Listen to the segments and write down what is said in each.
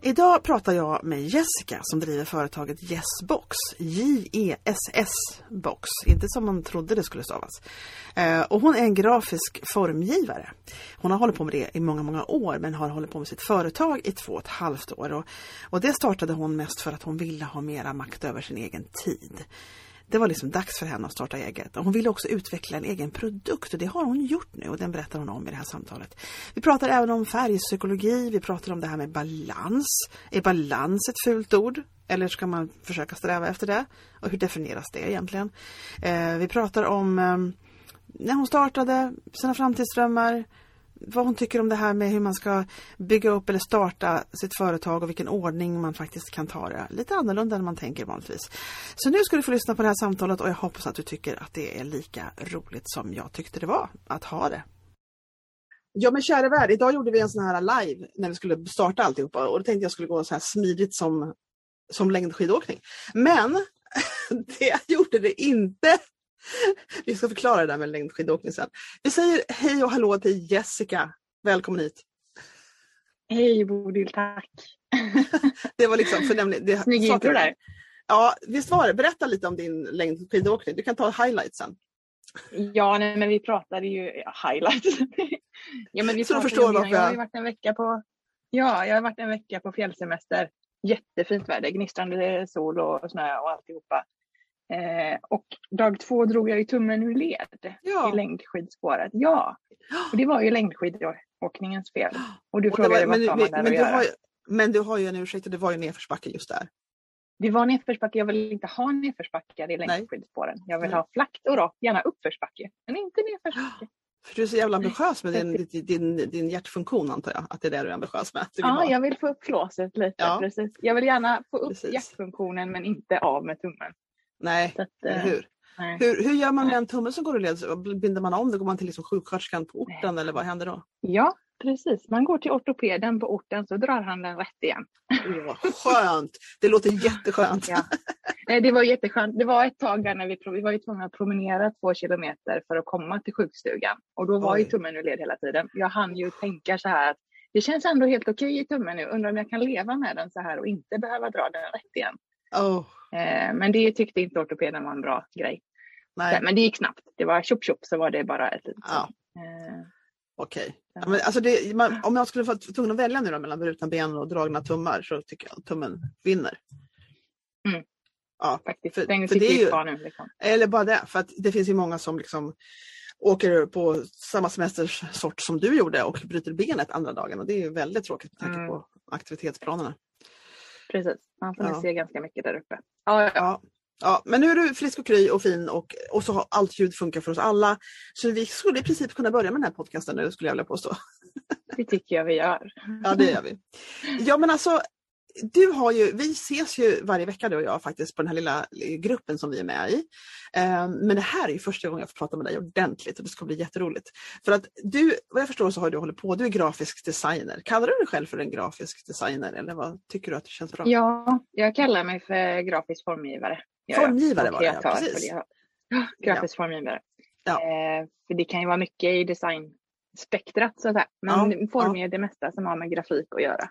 Idag pratar jag med Jessica som driver företaget Yesbox. J-E-S-S Box. Inte som man trodde det skulle stavas. Eh, och hon är en grafisk formgivare. Hon har hållit på med det i många, många år men har hållit på med sitt företag i två och ett halvt år. Och, och det startade hon mest för att hon ville ha mera makt över sin egen tid det var liksom dags för henne att starta eget. Och hon ville också utveckla en egen produkt och det har hon gjort nu och den berättar hon om i det här samtalet. Vi pratar även om färgpsykologi, vi pratar om det här med balans. Är balans ett fult ord? Eller ska man försöka sträva efter det? Och hur definieras det egentligen? Eh, vi pratar om eh, när hon startade, sina framtidsdrömmar, vad hon tycker om det här med hur man ska bygga upp eller starta sitt företag och vilken ordning man faktiskt kan ta det. Lite annorlunda än man tänker vanligtvis. Så nu ska du få lyssna på det här samtalet och jag hoppas att du tycker att det är lika roligt som jag tyckte det var att ha det. Ja men kära värld, idag gjorde vi en sån här live när vi skulle starta alltihopa och då tänkte jag skulle gå så här smidigt som, som längdskidåkning. Men det gjorde det inte Vi ska förklara det där med längdskidåkning sen. Vi säger hej och hallå till Jessica. Välkommen hit. Hej Bodil, tack. det var liksom förnämligt. Snygg intro där. Ja, visst var det. Berätta lite om din längdskidåkning. Du kan ta highlights sen. Ja, nej, men vi pratade ju ja, highlights. ja, men vi Så du förstår varför jag har varit en vecka på Ja, jag har varit en vecka på fjällsemester. Jättefint väder, gnistrande sol och snö och alltihopa. Eh, och dag två drog jag ju tummen ur led ja. i längdskidspåret. Ja, och det var ju längdskidåkningens fel. Och du frågade var, vad men, man där men, du har, men du har ju en ursäkt, det var ju nedförsbacke just där. Det var nedförsbacke, jag vill inte ha nedförsbackar i längdskidspåren. Jag vill Nej. ha flackt och rakt, gärna uppförsbacke, men inte nedförsbacke. För du är så jävla ambitiös med din, din, din hjärtfunktion antar jag, att det är det du är ambitiös med? Ja, ha. jag vill få upp flåset lite. Ja. Precis. Jag vill gärna få upp precis. hjärtfunktionen men inte av med tummen. Nej, att, eh, hur? Nej. hur? Hur gör man med en tumme som går ur led? Binder man om det? Går man till liksom sjuksköterskan på orten nej. eller vad händer då? Ja, precis. Man går till ortopeden på orten så drar han den rätt igen. Oh, skönt! Det låter jätteskönt. ja. Nej, det var jätteskönt. Det var ett tag där när vi, vi var ju tvungna att promenera två kilometer för att komma till sjukstugan. Och då var Oj. ju tummen ur led hela tiden. Jag hann ju tänka så här att det känns ändå helt okej i tummen nu. Undrar om jag kan leva med den så här och inte behöva dra den rätt igen. Oh. Eh, men det tyckte inte ortopeden var en bra grej. Nej. Men det gick snabbt. Det var tjopp tjopp så var det bara ett litet ja. eh, Okej. Okay. Ja, alltså om jag skulle vara tvungen att välja nu då, mellan brutna ben och dragna tummar så tycker jag att tummen vinner. Mm. Ja, faktiskt. För, Den för det är ju, kvar nu. Liksom. Eller bara det, för att det finns ju många som liksom åker på samma semestersort som du gjorde och bryter benet andra dagen och det är ju väldigt tråkigt med tanke mm. på aktivitetsplanerna. Precis, man får ja. se ganska mycket där uppe. Ja, ja. ja. Ja, men nu är du frisk och kry och fin och, och så har allt ljud funkar för oss alla. Så vi skulle i princip kunna börja med den här podcasten nu skulle jag vilja påstå. Det tycker jag vi gör. Ja det gör vi. Ja men alltså du har ju, vi ses ju varje vecka du och jag faktiskt på den här lilla gruppen som vi är med i. Ehm, men det här är ju första gången jag får prata med dig ordentligt och det ska bli jätteroligt. För att du, vad jag förstår så har du hållit på, du är grafisk designer. Kallar du dig själv för en grafisk designer eller vad tycker du att det känns bra? Ja, jag kallar mig för grafisk formgivare. Formgivare var det ja, precis. Det. Grafisk ja. formgivare. Ja. Eh, för det kan ju vara mycket i designspektrat så att säga. Men ja, form är det mesta som har med grafik att göra.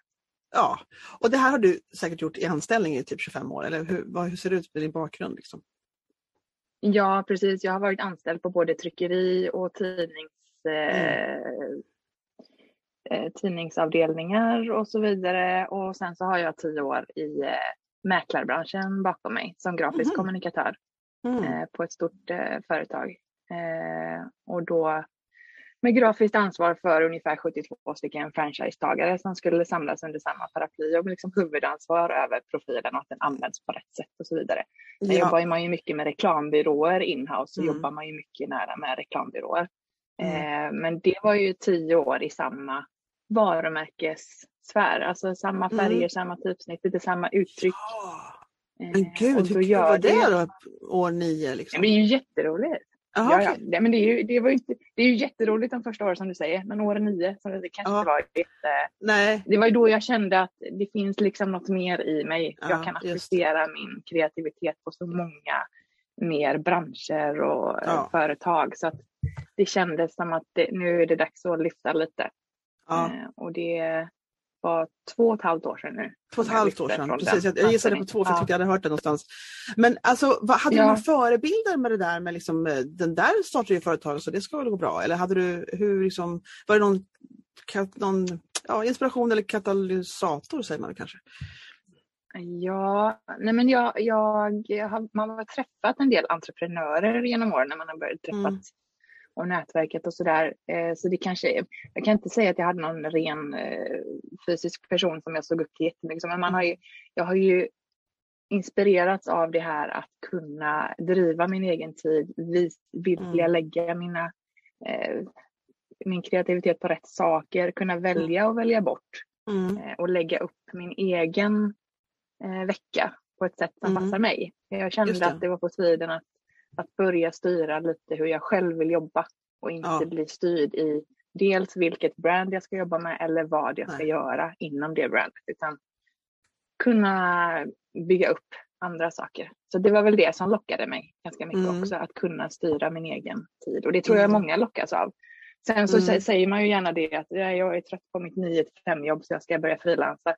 Ja, och det här har du säkert gjort i anställning i typ 25 år, eller hur, vad, hur ser det ut med din bakgrund? Liksom? Ja, precis. Jag har varit anställd på både tryckeri och tidnings, mm. eh, tidningsavdelningar och så vidare. Och sen så har jag tio år i eh, mäklarbranschen bakom mig som grafisk mm. kommunikatör mm. Eh, på ett stort eh, företag. Eh, och då med grafiskt ansvar för ungefär 72 stycken franchisetagare som skulle samlas under samma paraply och liksom huvudansvar över profilen och att den används på rätt sätt och så vidare. Sen ja. jobbar man ju mycket med reklambyråer inhouse så mm. jobbar man ju mycket nära med reklambyråer. Mm. Eh, men det var ju tio år i samma varumärkessfär, alltså samma färger, mm. samma typsnitt, lite samma uttryck. Ja. Men eh, gud, hur kul var det då? År nio? Liksom? Det är ju jätteroligt. Aha, ja, ja. men det, är ju, det, var inte, det är ju jätteroligt de första åren som du säger, men år nio, som det kanske Aha. var jätte... Nej. Det var ju då jag kände att det finns liksom något mer i mig. Ja, jag kan applicera min kreativitet på så många mer branscher och ja. företag. Så att det kändes som att det, nu är det dags att lyfta lite. Ja. Eh, och det var två och ett halvt år sedan nu. Två och ett halvt år sedan, precis. Jag, jag gissade på två för jag tyckte jag hade hört det någonstans. Men alltså, vad, hade ja. du några förebilder med det där med liksom, eh, den där startade ju företag så det ska väl gå bra? Eller hade du, hur liksom, var det någon, någon ja, inspiration eller katalysator säger man kanske? Ja, nej men jag, jag, jag har, man har träffat en del entreprenörer genom åren när man har börjat träffa mm och nätverket och sådär. Eh, så det kanske, jag kan inte säga att jag hade någon ren eh, fysisk person som jag såg upp till jättemycket, men man har ju, jag har ju inspirerats av det här att kunna driva min egen tid, vilja mm. lägga mina, eh, min kreativitet på rätt saker, kunna mm. välja och välja bort mm. och lägga upp min egen vecka på ett sätt som mm. passar mig. Jag kände att det var på tiden att att börja styra lite hur jag själv vill jobba och inte ja. bli styrd i dels vilket brand jag ska jobba med eller vad jag ska Nej. göra inom det brandet. Utan kunna bygga upp andra saker. Så det var väl det som lockade mig ganska mycket mm. också, att kunna styra min egen tid. Och det tror jag mm. många lockas av. Sen så mm. säger man ju gärna det att jag är trött på mitt 9 5 jobb så jag ska börja frilansa.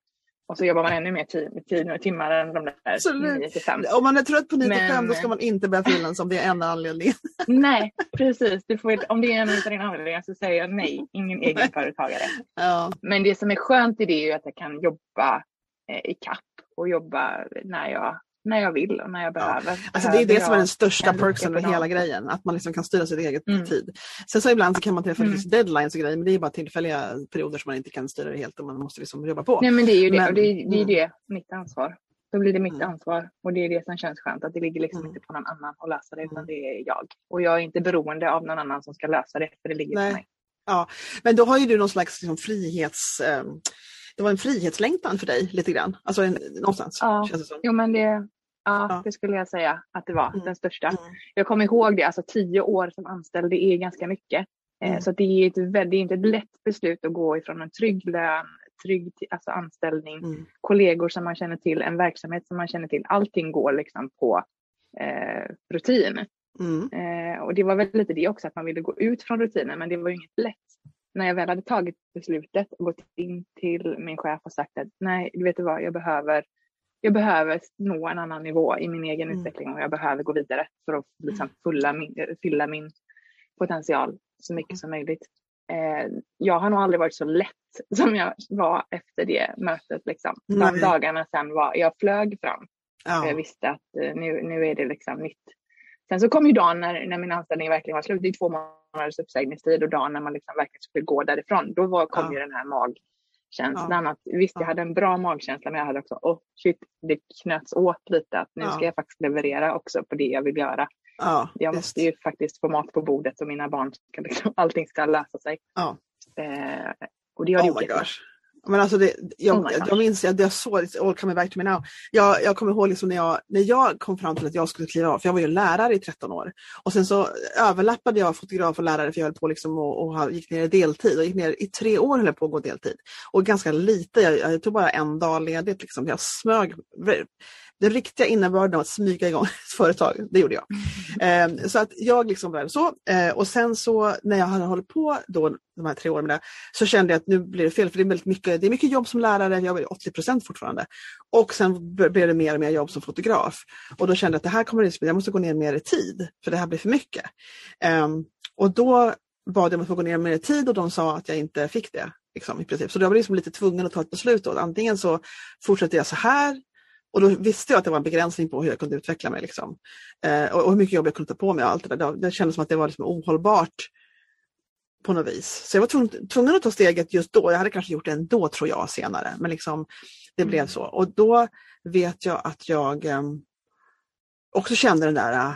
Och så jobbar man ännu mer tid, tid och timmar än de där 9 till 5. Om man är trött på 9 till 5 då ska man inte börja frilansa om det är en anledning. nej, precis. Får, om det är en av dina anledningar så säger jag nej, ingen egenföretagare. Ja. Men det som är skönt i det är att jag kan jobba eh, i kapp och jobba när jag när jag vill och när jag behöver. Ja. Alltså det är det som är den största perksen med hela grejen, att man liksom kan styra sitt eget mm. tid. Sen så ibland så kan man träffa mm. deadlines och grejer, men det är bara tillfälliga perioder som man inte kan styra det helt och man måste liksom jobba på. Nej men det är ju det, men, och det, är, det är mm. det, mitt ansvar. Då blir det mitt mm. ansvar och det är det som känns skönt, att det ligger liksom mm. inte på någon annan att lösa det, utan mm. det är jag. Och jag är inte beroende av någon annan som ska lösa det, för det ligger Nej. på mig. Ja, men då har ju du någon slags liksom, frihets... Um, det var en frihetslängtan för dig lite grann, alltså en, någonstans. Ja, känns det som. jo men det, Ja, ja, det skulle jag säga att det var mm. den största. Mm. Jag kommer ihåg det, alltså tio år som anställd, det är ganska mycket. Eh, mm. Så det är, ett, det är inte ett lätt beslut att gå ifrån en trygg lön, trygg alltså anställning, mm. kollegor som man känner till, en verksamhet som man känner till. Allting går liksom på eh, rutin. Mm. Eh, och det var väl lite det också, att man ville gå ut från rutinen, men det var ju inget lätt. När jag väl hade tagit beslutet och gått in till min chef och sagt att nej, du vet du vad, jag behöver jag behöver nå en annan nivå i min egen mm. utveckling och jag behöver gå vidare för att liksom fylla, min, fylla min potential så mycket mm. som möjligt. Eh, jag har nog aldrig varit så lätt som jag var efter det mötet. Liksom. De dagarna sen var, jag flög fram. Ja. Jag visste att eh, nu, nu är det liksom nytt. Sen så kom ju dagen när, när min anställning verkligen var slut. Det är två månaders uppsägningstid och dagen när man liksom verkligen skulle gå därifrån. Då var, kom ja. ju den här mag, känslan. Ja. Att, visst, jag hade en bra magkänsla, men jag hade också, oh shit, det knöts åt lite. Att nu ja. ska jag faktiskt leverera också på det jag vill göra. Ja, jag just. måste ju faktiskt få mat på bordet och mina barn, ska liksom, allting ska lösa sig. Ja. Eh, och det har det oh gjort. Men alltså det, jag, oh jag minns att jag såg, it's all coming back to me now. Jag, jag kommer ihåg liksom när, jag, när jag kom fram till att jag skulle kliva av, för jag var ju lärare i 13 år. Och sen så överlappade jag fotograf och lärare för jag höll på liksom och, och gick ner i deltid. Och gick ner i tre år höll jag på att gå deltid. Och ganska lite, jag, jag tog bara en dag ledigt. Liksom. Jag smög den riktiga innebörden av att smyga igång ett företag, det gjorde jag. Eh, så att jag liksom började så. Eh, och sen så när jag hade hållit på då, de här tre åren med det, så kände jag att nu blir det fel, för det är, väldigt mycket, det är mycket jobb som lärare, jag jobbar 80 procent fortfarande. Och sen blev det mer och mer jobb som fotograf. Och då kände jag att det här kommer att, jag måste gå ner mer i tid, för det här blir för mycket. Eh, och då bad jag om att få gå ner mer i tid och de sa att jag inte fick det. Liksom, i princip. Så jag var liksom lite tvungen att ta ett beslut. Då. Antingen så fortsätter jag så här och då visste jag att det var en begränsning på hur jag kunde utveckla mig. Liksom. Eh, och, och, hur mycket jobb jag kunde ta på mig och allt det där. Det, kändes som att det var liksom ohållbart på något vis. Så jag var tvungen, tvungen att ta steget just då. Jag hade kanske gjort det ändå tror jag senare, men liksom det blev så. Och då vet jag att jag eh, också kände den där,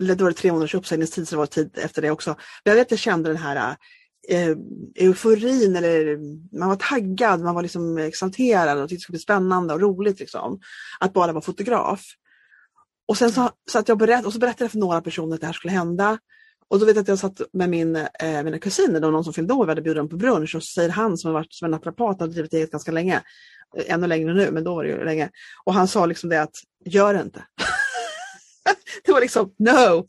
eller då var det tre månaders uppsägningstid så det var tid efter det också. Men jag vet att jag kände den här eh, euforin eller man var taggad, man var liksom exalterad och tyckte det skulle bli spännande och roligt liksom. Att bara vara fotograf. Och sen så, så att jag berätt, och så berättade jag för några personer att det här skulle hända. Och då vet jag att jag satt med min, eh, mina kusiner, då, någon som fyllde år, vi hade bjudit dem på brunch och så säger han som har varit som en naprapat och drivit eget ganska länge, eh, ännu längre nu, men då var det ju länge. Och han sa liksom det att, gör det inte. det var liksom, no!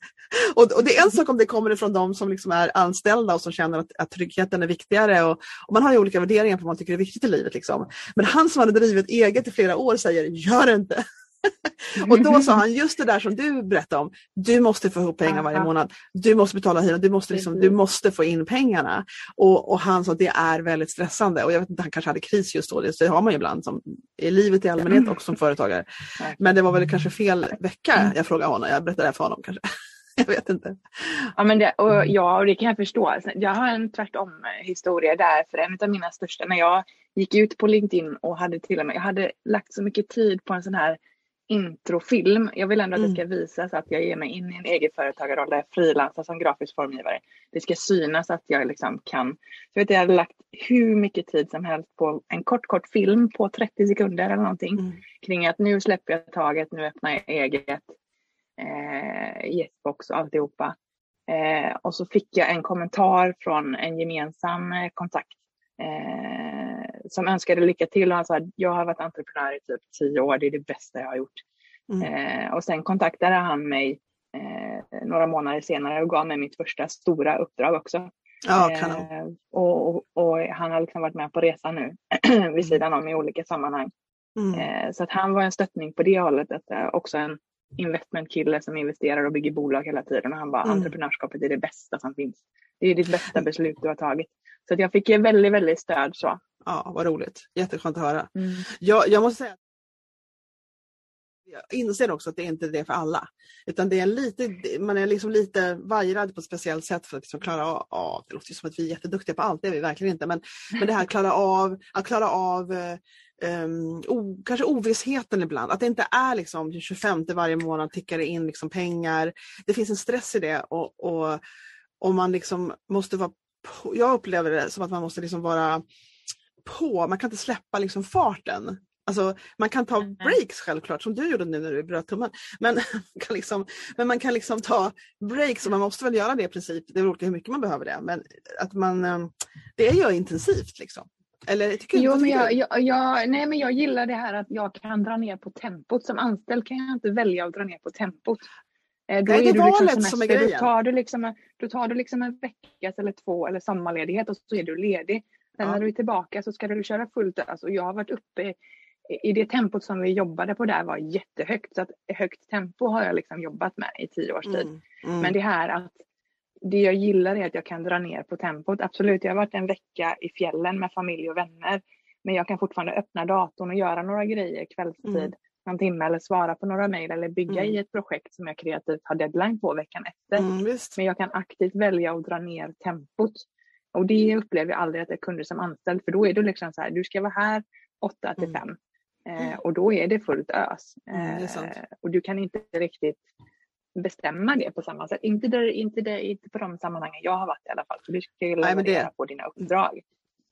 Och, och, det är en sak om det kommer ifrån de som liksom är anställda och som känner att, att tryggheten är viktigare. Och, och, man har ju olika värderingar på vad man tycker är viktigt i livet. Liksom. Men han som hade drivit eget i flera år säger, gör det inte! och då sa han just det där som du berättade om. Du måste få ihop pengar varje månad. Du måste betala hyran. Du måste, liksom, du måste få in pengarna. Och, och han sa att det är väldigt stressande. Och jag vet inte, han kanske hade kris just då. Det har man ju ibland som, i livet i allmänhet och som företagare. Men det var väl kanske fel vecka jag frågade honom. Jag berättade det för honom kanske. jag vet inte. Ja, men det, och, ja, och det kan jag förstå. Jag har en tvärtom historia där. För en av mina största, när jag gick ut på LinkedIn och hade till och med, jag hade lagt så mycket tid på en sån här introfilm. Jag vill ändå att det ska mm. visas att jag ger mig in i en egenföretagarroll där jag frilansar som grafisk formgivare. Det ska synas att jag liksom kan. Så vet jag, jag hade lagt hur mycket tid som helst på en kort, kort film på 30 sekunder eller någonting mm. kring att nu släpper jag taget, nu öppnar jag eget, eh, Yesbox och alltihopa. Eh, och så fick jag en kommentar från en gemensam eh, kontakt eh, som önskade lycka till och han sa jag har varit entreprenör i typ tio år, det är det bästa jag har gjort. Mm. Eh, och sen kontaktade han mig eh, några månader senare och gav mig mitt första stora uppdrag också. Ja, eh, och, och, och, han har liksom varit med på resan nu vid sidan om i olika sammanhang. Mm. Så att han var en stöttning på det hållet. Att, också en investmentkille som investerar och bygger bolag hela tiden. Och han bara, mm. entreprenörskapet är det bästa som finns. Det är ditt bästa beslut du har tagit. Så jag fick väldigt, väldigt stöd så. Ja, vad roligt. Jätteskönt att höra. Mm. Jag, jag måste säga jag inser också att det inte är det för alla. Utan det är lite, man är liksom lite vajrad på ett speciellt sätt för att liksom klara av, det låter som att vi är jätteduktiga på allt, det är vi verkligen inte, men, men det här klara av, att klara av um, o, kanske ovissheten ibland, att det inte är liksom 25 varje månad tickar det in liksom pengar. Det finns en stress i det och, och, och man liksom måste vara på, jag upplever det som att man måste liksom vara på, man kan inte släppa liksom farten. Alltså, man kan ta mm. breaks självklart, som du gjorde nu när du bröt tummen. Men, kan liksom, men man kan liksom ta breaks och man måste väl göra det i princip. Det beror på hur mycket man behöver det. Men att man, ehm, det är ju intensivt liksom. Eller tycker jo, men jag, jag, jag, nej, men jag gillar det här att jag kan dra ner på tempot. Som anställd kan jag inte välja att dra ner på tempot. Eh, då Nej, är det är liksom valet som är grejen. Då tar du liksom, då tar du liksom en veckas eller två eller sommarledighet och så är du ledig. Sen ja. när du är tillbaka så ska du köra fullt alltså Jag har varit uppe i, i det tempot som vi jobbade på där var jättehögt. Så att högt tempo har jag liksom jobbat med i tio års tid. Mm. Mm. Men det här att det jag gillar är att jag kan dra ner på tempot. Absolut, jag har varit en vecka i fjällen med familj och vänner. Men jag kan fortfarande öppna datorn och göra några grejer kvällstid. Mm någon timme eller svara på några mejl eller bygga mm. i ett projekt som jag kreativt har deadline på veckan efter. Mm, Men jag kan aktivt välja att dra ner tempot. Och det upplever jag aldrig att jag kunde som anställd för då är det liksom så här, du ska vara här 8 till 5 mm. eh, och då är det fullt ös. Mm, eh, och du kan inte riktigt bestämma det på samma sätt. Inte, där, inte, där, inte på de sammanhangen jag har varit i alla fall. För du ska ju leverera på dina uppdrag.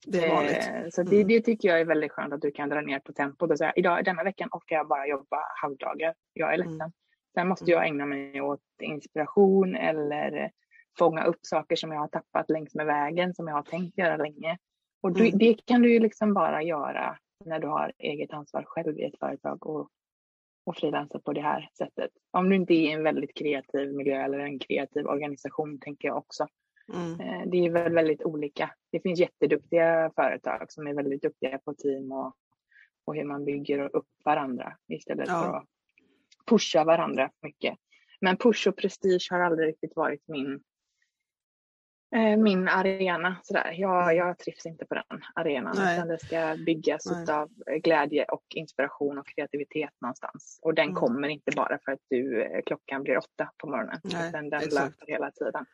Det är vanligt. Eh, så det, mm. det, tycker jag är väldigt skönt att du kan dra ner på tempot och säga idag, denna veckan orkar jag bara jobba halvdagar. Jag är ledsen. Mm. Sen måste jag ägna mig åt inspiration eller fånga upp saker som jag har tappat längs med vägen som jag har tänkt göra länge. Och du, mm. det kan du ju liksom bara göra när du har eget ansvar själv i ett företag och, och frilansa på det här sättet. Om du inte är i en väldigt kreativ miljö eller en kreativ organisation tänker jag också. Mm. Eh, det är väl väldigt olika. Det finns jätteduktiga företag som är väldigt duktiga på team och, och hur man bygger upp varandra istället ja. för att pusha varandra mycket. Men push och prestige har aldrig riktigt varit min, eh, min arena. Sådär. Jag, jag trivs inte på den arenan. Utan det ska byggas av glädje och inspiration och kreativitet någonstans. Och den mm. kommer inte bara för att du, eh, klockan blir åtta på morgonen. Nej, utan den löper hela tiden.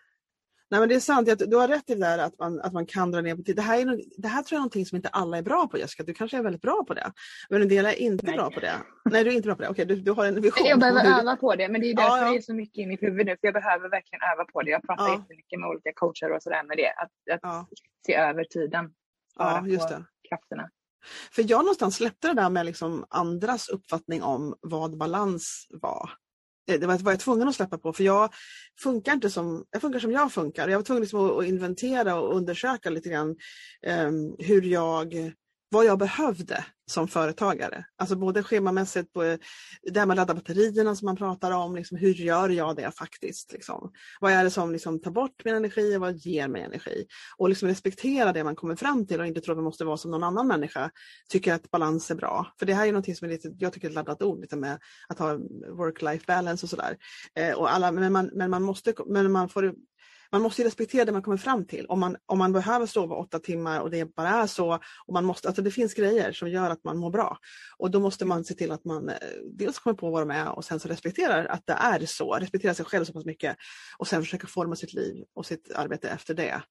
Nej men det är sant, du har rätt i det där att man, att man kan dra ner på tid. Det här, är, det här tror jag är någonting som inte alla är bra på Jessica. Du kanske är väldigt bra på det. Men en del är inte Nej. bra på det. Nej du är inte bra på det. Okej, du, du har en vision. Jag behöver hur... öva på det men det är därför ja, ja. det är så mycket i mitt huvud nu. För jag behöver verkligen öva på det. Jag pratar ja. jättemycket med olika coacher och sådär med det. Att, att ja. se över tiden. Ja, just det. krafterna. För jag någonstans släppte det där med liksom andras uppfattning om vad balans var. Eh, det var jag tvungen att släppa på för jag funkar inte som jag funkar som jag funkar. Jag var tvungen liksom att inventera och undersöka lite grann um, hur jag vad jag behövde som företagare. Alltså både schemamässigt, eh, det här med att ladda batterierna som man pratar om, liksom, hur gör jag det faktiskt? Liksom? Vad är det som liksom, tar bort min energi och vad ger mig energi? Och liksom respektera det man kommer fram till och inte tro att man måste vara som någon annan människa. Tycker att balans är bra. För det här är något som är lite, jag tycker är ett laddat ord, lite med att ha work-life balance och sådär. Eh, och alla, men, man, men, man måste, men man får man måste respektera det man kommer fram till. Om man, om man behöver sova åtta timmar och det bara är så, och man måste, alltså det finns grejer som gör att man mår bra. Och då måste man se till att man eh, dels kommer på vad de är och sen så respekterar att det är så, respekterar sig själv så pass mycket och sen försöka forma sitt liv och sitt arbete efter det.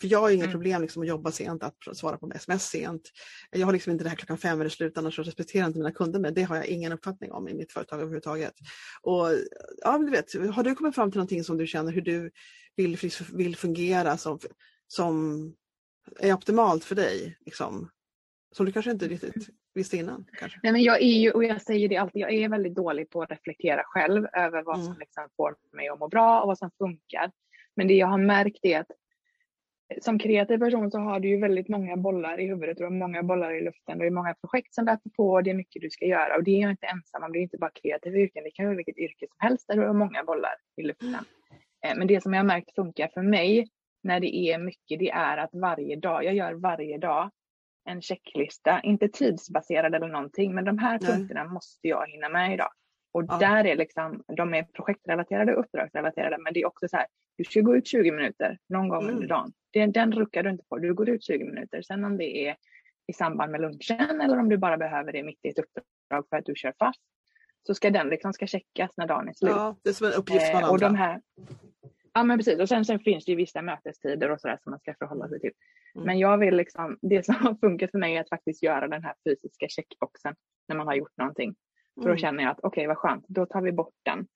För jag har inga mm. problem liksom att jobba sent, att svara på sms sent. Jag har liksom inte det här klockan fem det slut, annars respekterar inte mina kunder mig. Det har jag ingen uppfattning om i mitt företag överhuvudtaget. Och, ja, du vet, har du kommit fram till någonting som du känner hur du vill, vill fungera som, som är optimalt för dig? Liksom? Som du kanske inte riktigt visste innan? Kanske. Nej, men jag är ju, och jag säger det alltid, jag är väldigt dålig på att reflektera själv över vad mm. som liksom får mig att må bra och vad som funkar. Men det jag har märkt är att som kreativ person så har du ju väldigt många bollar i huvudet och många bollar i luften. Det är många projekt som löper på och det är mycket du ska göra. Och det är ju inte ensam, man blir inte bara kreativ i yrken. Det kan vara vilket yrke som helst där du har många bollar i luften. Eh, men det som jag har märkt funkar för mig när det är mycket, det är att varje dag, jag gör varje dag en checklista, inte tidsbaserad eller någonting, men de här Nej. punkterna måste jag hinna med idag. Och ja. där är liksom, de är projektrelaterade och uppdragsrelaterade, men det är också så här, du ska gå ut 20 minuter någon gång mm. under dagen. Den, den ruckar du inte på, du går ut 20 minuter. Sen om det är i samband med lunchen eller om du bara behöver det mitt i ett uppdrag för att du kör fast, så ska den liksom ska checkas när dagen är slut. Ja, det är som en uppgift för eh, och de här, Ja men precis och sen, sen finns det ju vissa mötestider och sådär som man ska förhålla sig till. Mm. Men jag vill liksom, det som har funkat för mig är att faktiskt göra den här fysiska checkboxen när man har gjort någonting. För då mm. känner jag att okej okay, vad skönt, då tar vi bort den.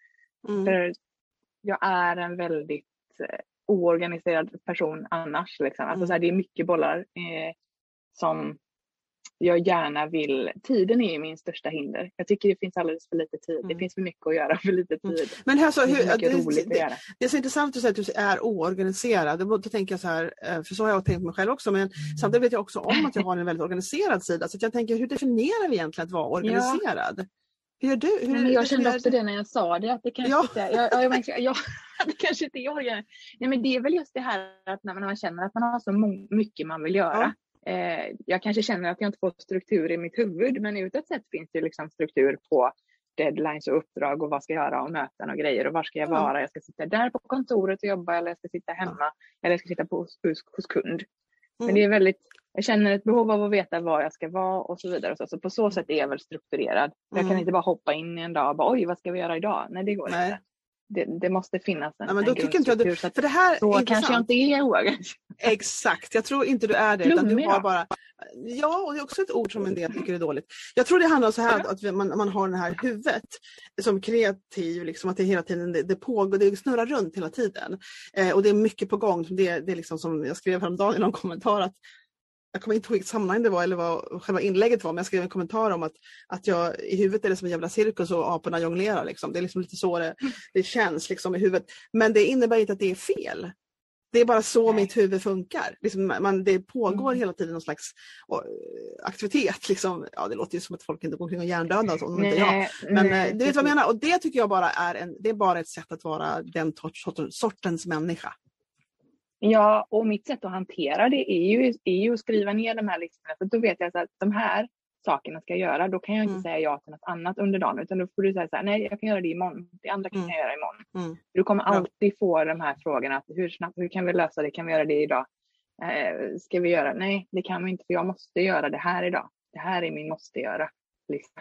Mm. För jag är en väldigt eh, oorganiserad person annars. Liksom. Alltså, mm. så här, det är mycket bollar eh, som jag gärna vill, tiden är min största hinder. Jag tycker det finns alldeles för lite tid. Mm. Det finns för mycket att göra för lite mm. tid. Men alltså, hur, det, det, det, det, är så intressant att säga att du är oorganiserad. Då tänker jag så här, eh, för så har jag tänkt på mig själv också, men samtidigt vet jag också om att jag har en väldigt organiserad sida. Så jag tänker, hur definierar vi egentligen att vara organiserad? Ja. Hur gör du? Hur, men jag kände också det när jag sa det, att det kanske ja. inte jag, jag, jag, jag, det kanske inte är organiserat. Nej men det är väl just det här att när man känner att man har så mycket man vill göra. Ja Eh, jag kanske känner att jag inte får struktur i mitt huvud, men utåt sett finns det liksom struktur på deadlines och uppdrag och vad ska jag göra och möten och grejer och var ska jag vara? Jag ska sitta där på kontoret och jobba eller jag ska sitta hemma eller jag ska sitta på, hos, hos kund. Mm. Men det är väldigt, jag känner ett behov av att veta var jag ska vara och så vidare. Så, så på så sätt är jag väl strukturerad. Jag kan mm. inte bara hoppa in i en dag och bara oj vad ska vi göra idag? Nej det går Nej. inte det, det, måste finnas en, ja, men då en tycker inte jag du, för det här Så kanske jag inte är oorganiserad. Exakt, jag tror inte du är det. Utan du har bara, ja, och det är också ett ord som en del tycker är dåligt. Jag tror det handlar om så här att man, man har det här huvudet som kreativ, liksom, att det hela tiden det, det pågår, det snurrar runt hela tiden. Eh, och det är mycket på gång. Det, det är liksom som jag skrev häromdagen i någon kommentar att jag kommer inte ihåg vilket sammanhang det var eller vad själva inlägget var, men jag skrev en kommentar om att, att jag i huvudet är det som en jävla cirkus och aporna jonglerar. Liksom. Det är liksom lite så det, det känns liksom, i huvudet. Men det innebär inte att det är fel. Det är bara så Nej. mitt huvud funkar. Liksom man, det pågår mm. hela tiden någon slags aktivitet. Liksom. Ja, det låter ju som att folk inte går omkring och hjärndöda. Så, inte jag. Men Nej, du vet vad jag menar. Och det tycker jag bara är, en, det är bara ett sätt att vara den sortens människa. Ja, och mitt sätt att hantera det är ju, är ju att skriva ner de här listorna. För då vet jag att de här sakerna ska jag göra. Då kan jag inte mm. säga ja till något annat under dagen. Utan då får du säga så här, nej jag kan göra det imorgon. Det andra kan mm. jag göra imorgon. Mm. Du kommer alltid få de här frågorna. Att hur snabbt, hur kan vi lösa det? Kan vi göra det idag? Eh, ska vi göra? Nej, det kan vi inte för jag måste göra det här idag. Det här är min måste göra-lista.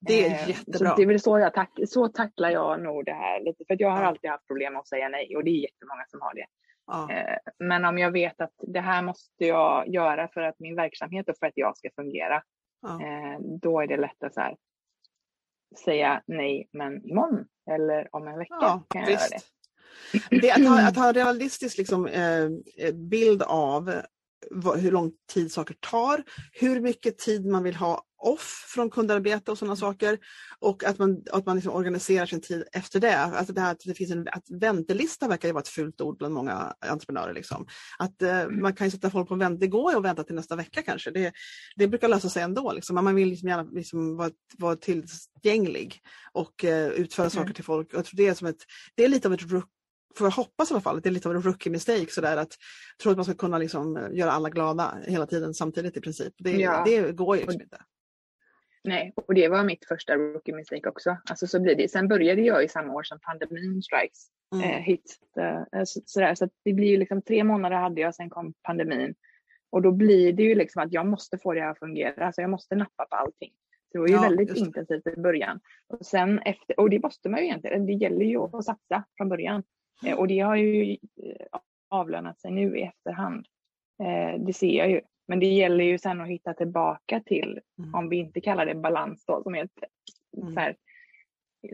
Det är eh, jättebra. Så det är väl så jag tack, så tacklar jag nog det här lite. För jag har alltid haft problem med att säga nej och det är jättemånga som har det. Ja. Eh, men om jag vet att det här måste jag göra för att min verksamhet och för att jag ska fungera, ja. Eh, då är det lätt att så här, säga nej, men imorgon eller om en vecka ja, kan jag visst. göra det. det att, ha, att ha en realistisk liksom, eh, bild av hur lång tid saker tar, hur mycket tid man vill ha off från kundarbete och sådana saker och att man, att man liksom organiserar sin tid efter det. Alltså det här att det finns en att väntelista verkar ju vara ett fult ord bland många entreprenörer. Liksom. Att eh, mm. Man kan sätta folk på vänt, det går och vänta till nästa vecka kanske. Det, det brukar lösa sig ändå. Liksom. Man vill liksom gärna liksom vara, vara tillgänglig och eh, utföra mm. saker till folk. Jag tror det, är som ett, det är lite av ett får jag hoppas i alla fall, att det är lite av en rookie mistake sådär att tro att man ska kunna liksom eh, göra alla glada hela tiden samtidigt i princip. Det, ja. det går ju liksom inte. Nej, och det var mitt första rookie mistake också. Alltså så blir det. Sen började jag i samma år som pandemin strikes mm. eh, hit. Eh, så, sådär. så det blir ju liksom tre månader hade jag, sen kom pandemin. Och då blir det ju liksom att jag måste få det här att fungera. Alltså jag måste nappa på allting. det var ju ja, väldigt intensivt i början. Och sen efter, och det måste man ju egentligen, det gäller ju att satsa från början. Eh, och det har ju eh, avlönat sig nu i efterhand. Eh, det ser jag ju. Men det gäller ju sen att hitta tillbaka till, mm. om vi inte kallar det balans då, som är ett mm. så här,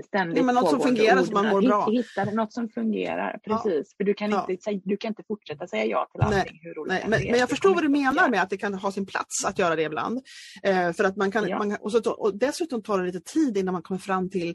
ständigt ja, men Något som fungerar så man mår bra. Hitta något som fungerar, precis. Ja. För du kan, inte, ja. du kan inte fortsätta säga ja till allting. Nej. Hur Nej. Men, men jag förstår vad du menar med att det kan ha sin plats att göra det ibland. Eh, för att man kan, ja. man, och, så, och dessutom tar det lite tid innan man kommer fram till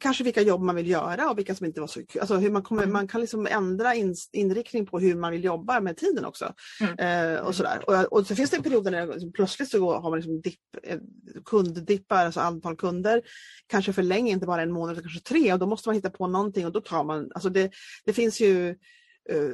kanske vilka jobb man vill göra och vilka som inte var så kul. Alltså hur man, kommer, mm. man kan liksom ändra in, inriktning på hur man vill jobba med tiden också. Mm. Eh, och, sådär. Och, och så finns det perioder när liksom, plötsligt så har man liksom dipp, eh, kunddippar, alltså antal kunder, kanske för länge, inte bara en månad utan kanske tre och då måste man hitta på någonting och då tar man, alltså det, det finns ju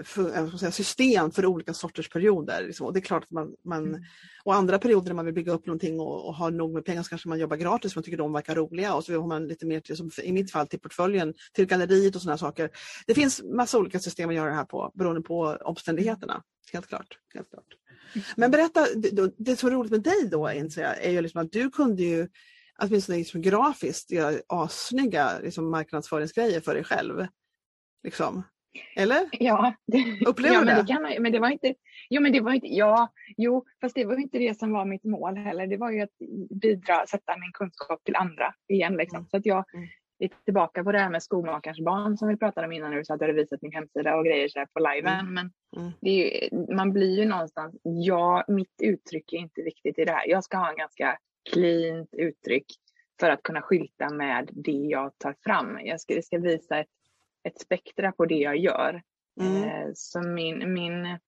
för, säga, system för olika sorters perioder. Liksom. Och det är klart att man, man mm. och andra perioder när man vill bygga upp någonting och, och har nog med pengar så kanske man jobbar gratis för man tycker de verkar roliga och så har man lite mer till, som i mitt fall till portföljen, till galleriet och sådana saker. Det finns massa olika system att göra det här på beroende på omständigheterna. Helt klart. Helt klart. Men berätta, det, det som är roligt med dig då är ju liksom att du kunde ju åtminstone liksom grafiskt göra assnygga liksom marknadsföringsgrejer för dig själv. Liksom. Eller? Ja. Upplever ja, du det? Det kan men det var inte, jo, men det var inte, ja, jo, fast det var inte det som var mitt mål heller. Det var ju att bidra, sätta min kunskap till andra igen. Liksom. Mm. Så att jag mm. är tillbaka på det här med skomakarens barn som vi pratade om innan du sa att du hade visat min hemsida och grejer så här på liven. Mm. Men mm. Ju, man blir ju någonstans, ja, mitt uttryck är inte viktigt i det här. Jag ska ha en ganska cleant uttryck för att kunna skylta med det jag tar fram. Jag ska, jag ska visa ett ett spektra på det jag gör. Mm. Eh, så min, min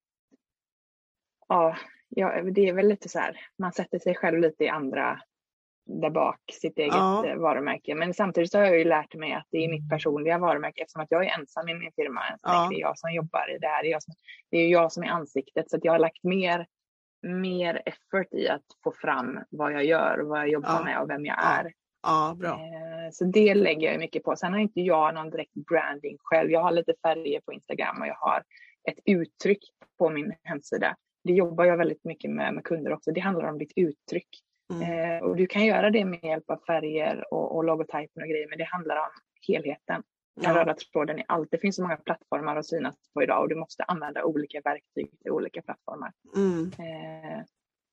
ja, ja, det är väl lite så här, man sätter sig själv lite i andra där bak, sitt eget ja. Eh, varumärke. Men samtidigt så har jag ju lärt mig att det är mitt personliga varumärke eftersom att jag är ensam i min firma. Ja. Det är jag som jobbar i det här. Det är, jag som, det är jag som är ansiktet så jag har lagt mer, mer effort i att få fram vad jag gör, vad jag jobbar ja. med och vem jag är. Ja, bra. Eh, så det lägger jag mycket på. Sen har inte jag någon direkt branding själv. Jag har lite färger på Instagram och jag har ett uttryck på min hemsida. Det jobbar jag väldigt mycket med med kunder också. Det handlar om ditt uttryck. Mm. Eh, och du kan göra det med hjälp av färger och, och logotypen och grejer, men det handlar om helheten. Den röda tråden i allt. Det finns så många plattformar att synas på idag och du måste använda olika verktyg till olika plattformar. Mm. Eh,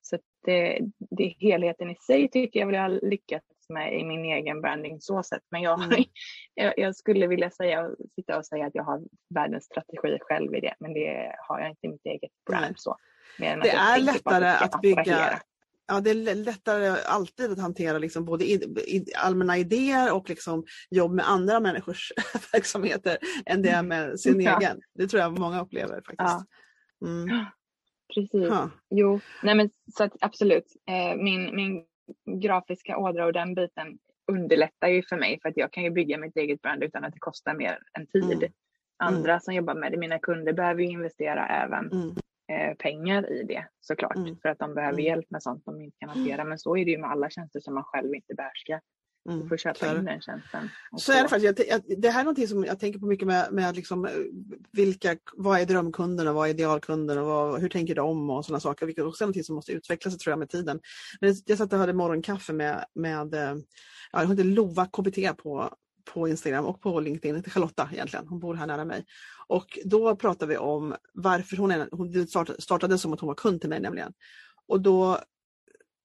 så det, det helheten i sig tycker jag jag har lyckats med i min egen branding så sett. Men jag, mm. jag, jag, skulle vilja säga, sitta och säga att jag har världens strategi själv i det. Men det har jag inte i mitt eget brand. Så. det är lättare att, att bygga Ja, det är lättare alltid att hantera liksom både allmänna idéer och liksom jobb med andra människors verksamheter än det är med sin ja. egen. Det tror jag många upplever faktiskt. Ja. Mm. Precis. Ha. Jo, nej men så att, absolut. Eh, min, min grafiska ådra och den biten underlättar ju för mig för att jag kan ju bygga mitt eget brand utan att det kostar mer än tid. Mm. Andra mm. som jobbar med det, mina kunder, behöver ju investera även mm. eh, pengar i det såklart mm. för att de behöver mm. hjälp med sånt de inte kan hantera. Men så är det ju med alla tjänster som man själv inte behärskar. Mm, du får köpa klar. in den tjänsten. Så är det faktiskt. Jag, jag, det här är någonting som jag tänker på mycket med, med liksom, eh, vilka, vad är drömkunden och vad är idealkunden och vad, hur tänker de och sådana saker. Vilket också är någonting som måste utvecklas tror jag med tiden. Men jag satt och hade morgonkaffe med, med eh, ja, jag heter Lova KBT på, på Instagram och på LinkedIn till Charlotta egentligen. Hon bor här nära mig. Och då pratade vi om varför hon, är, hon startade som att hon var kund till mig nämligen. Och då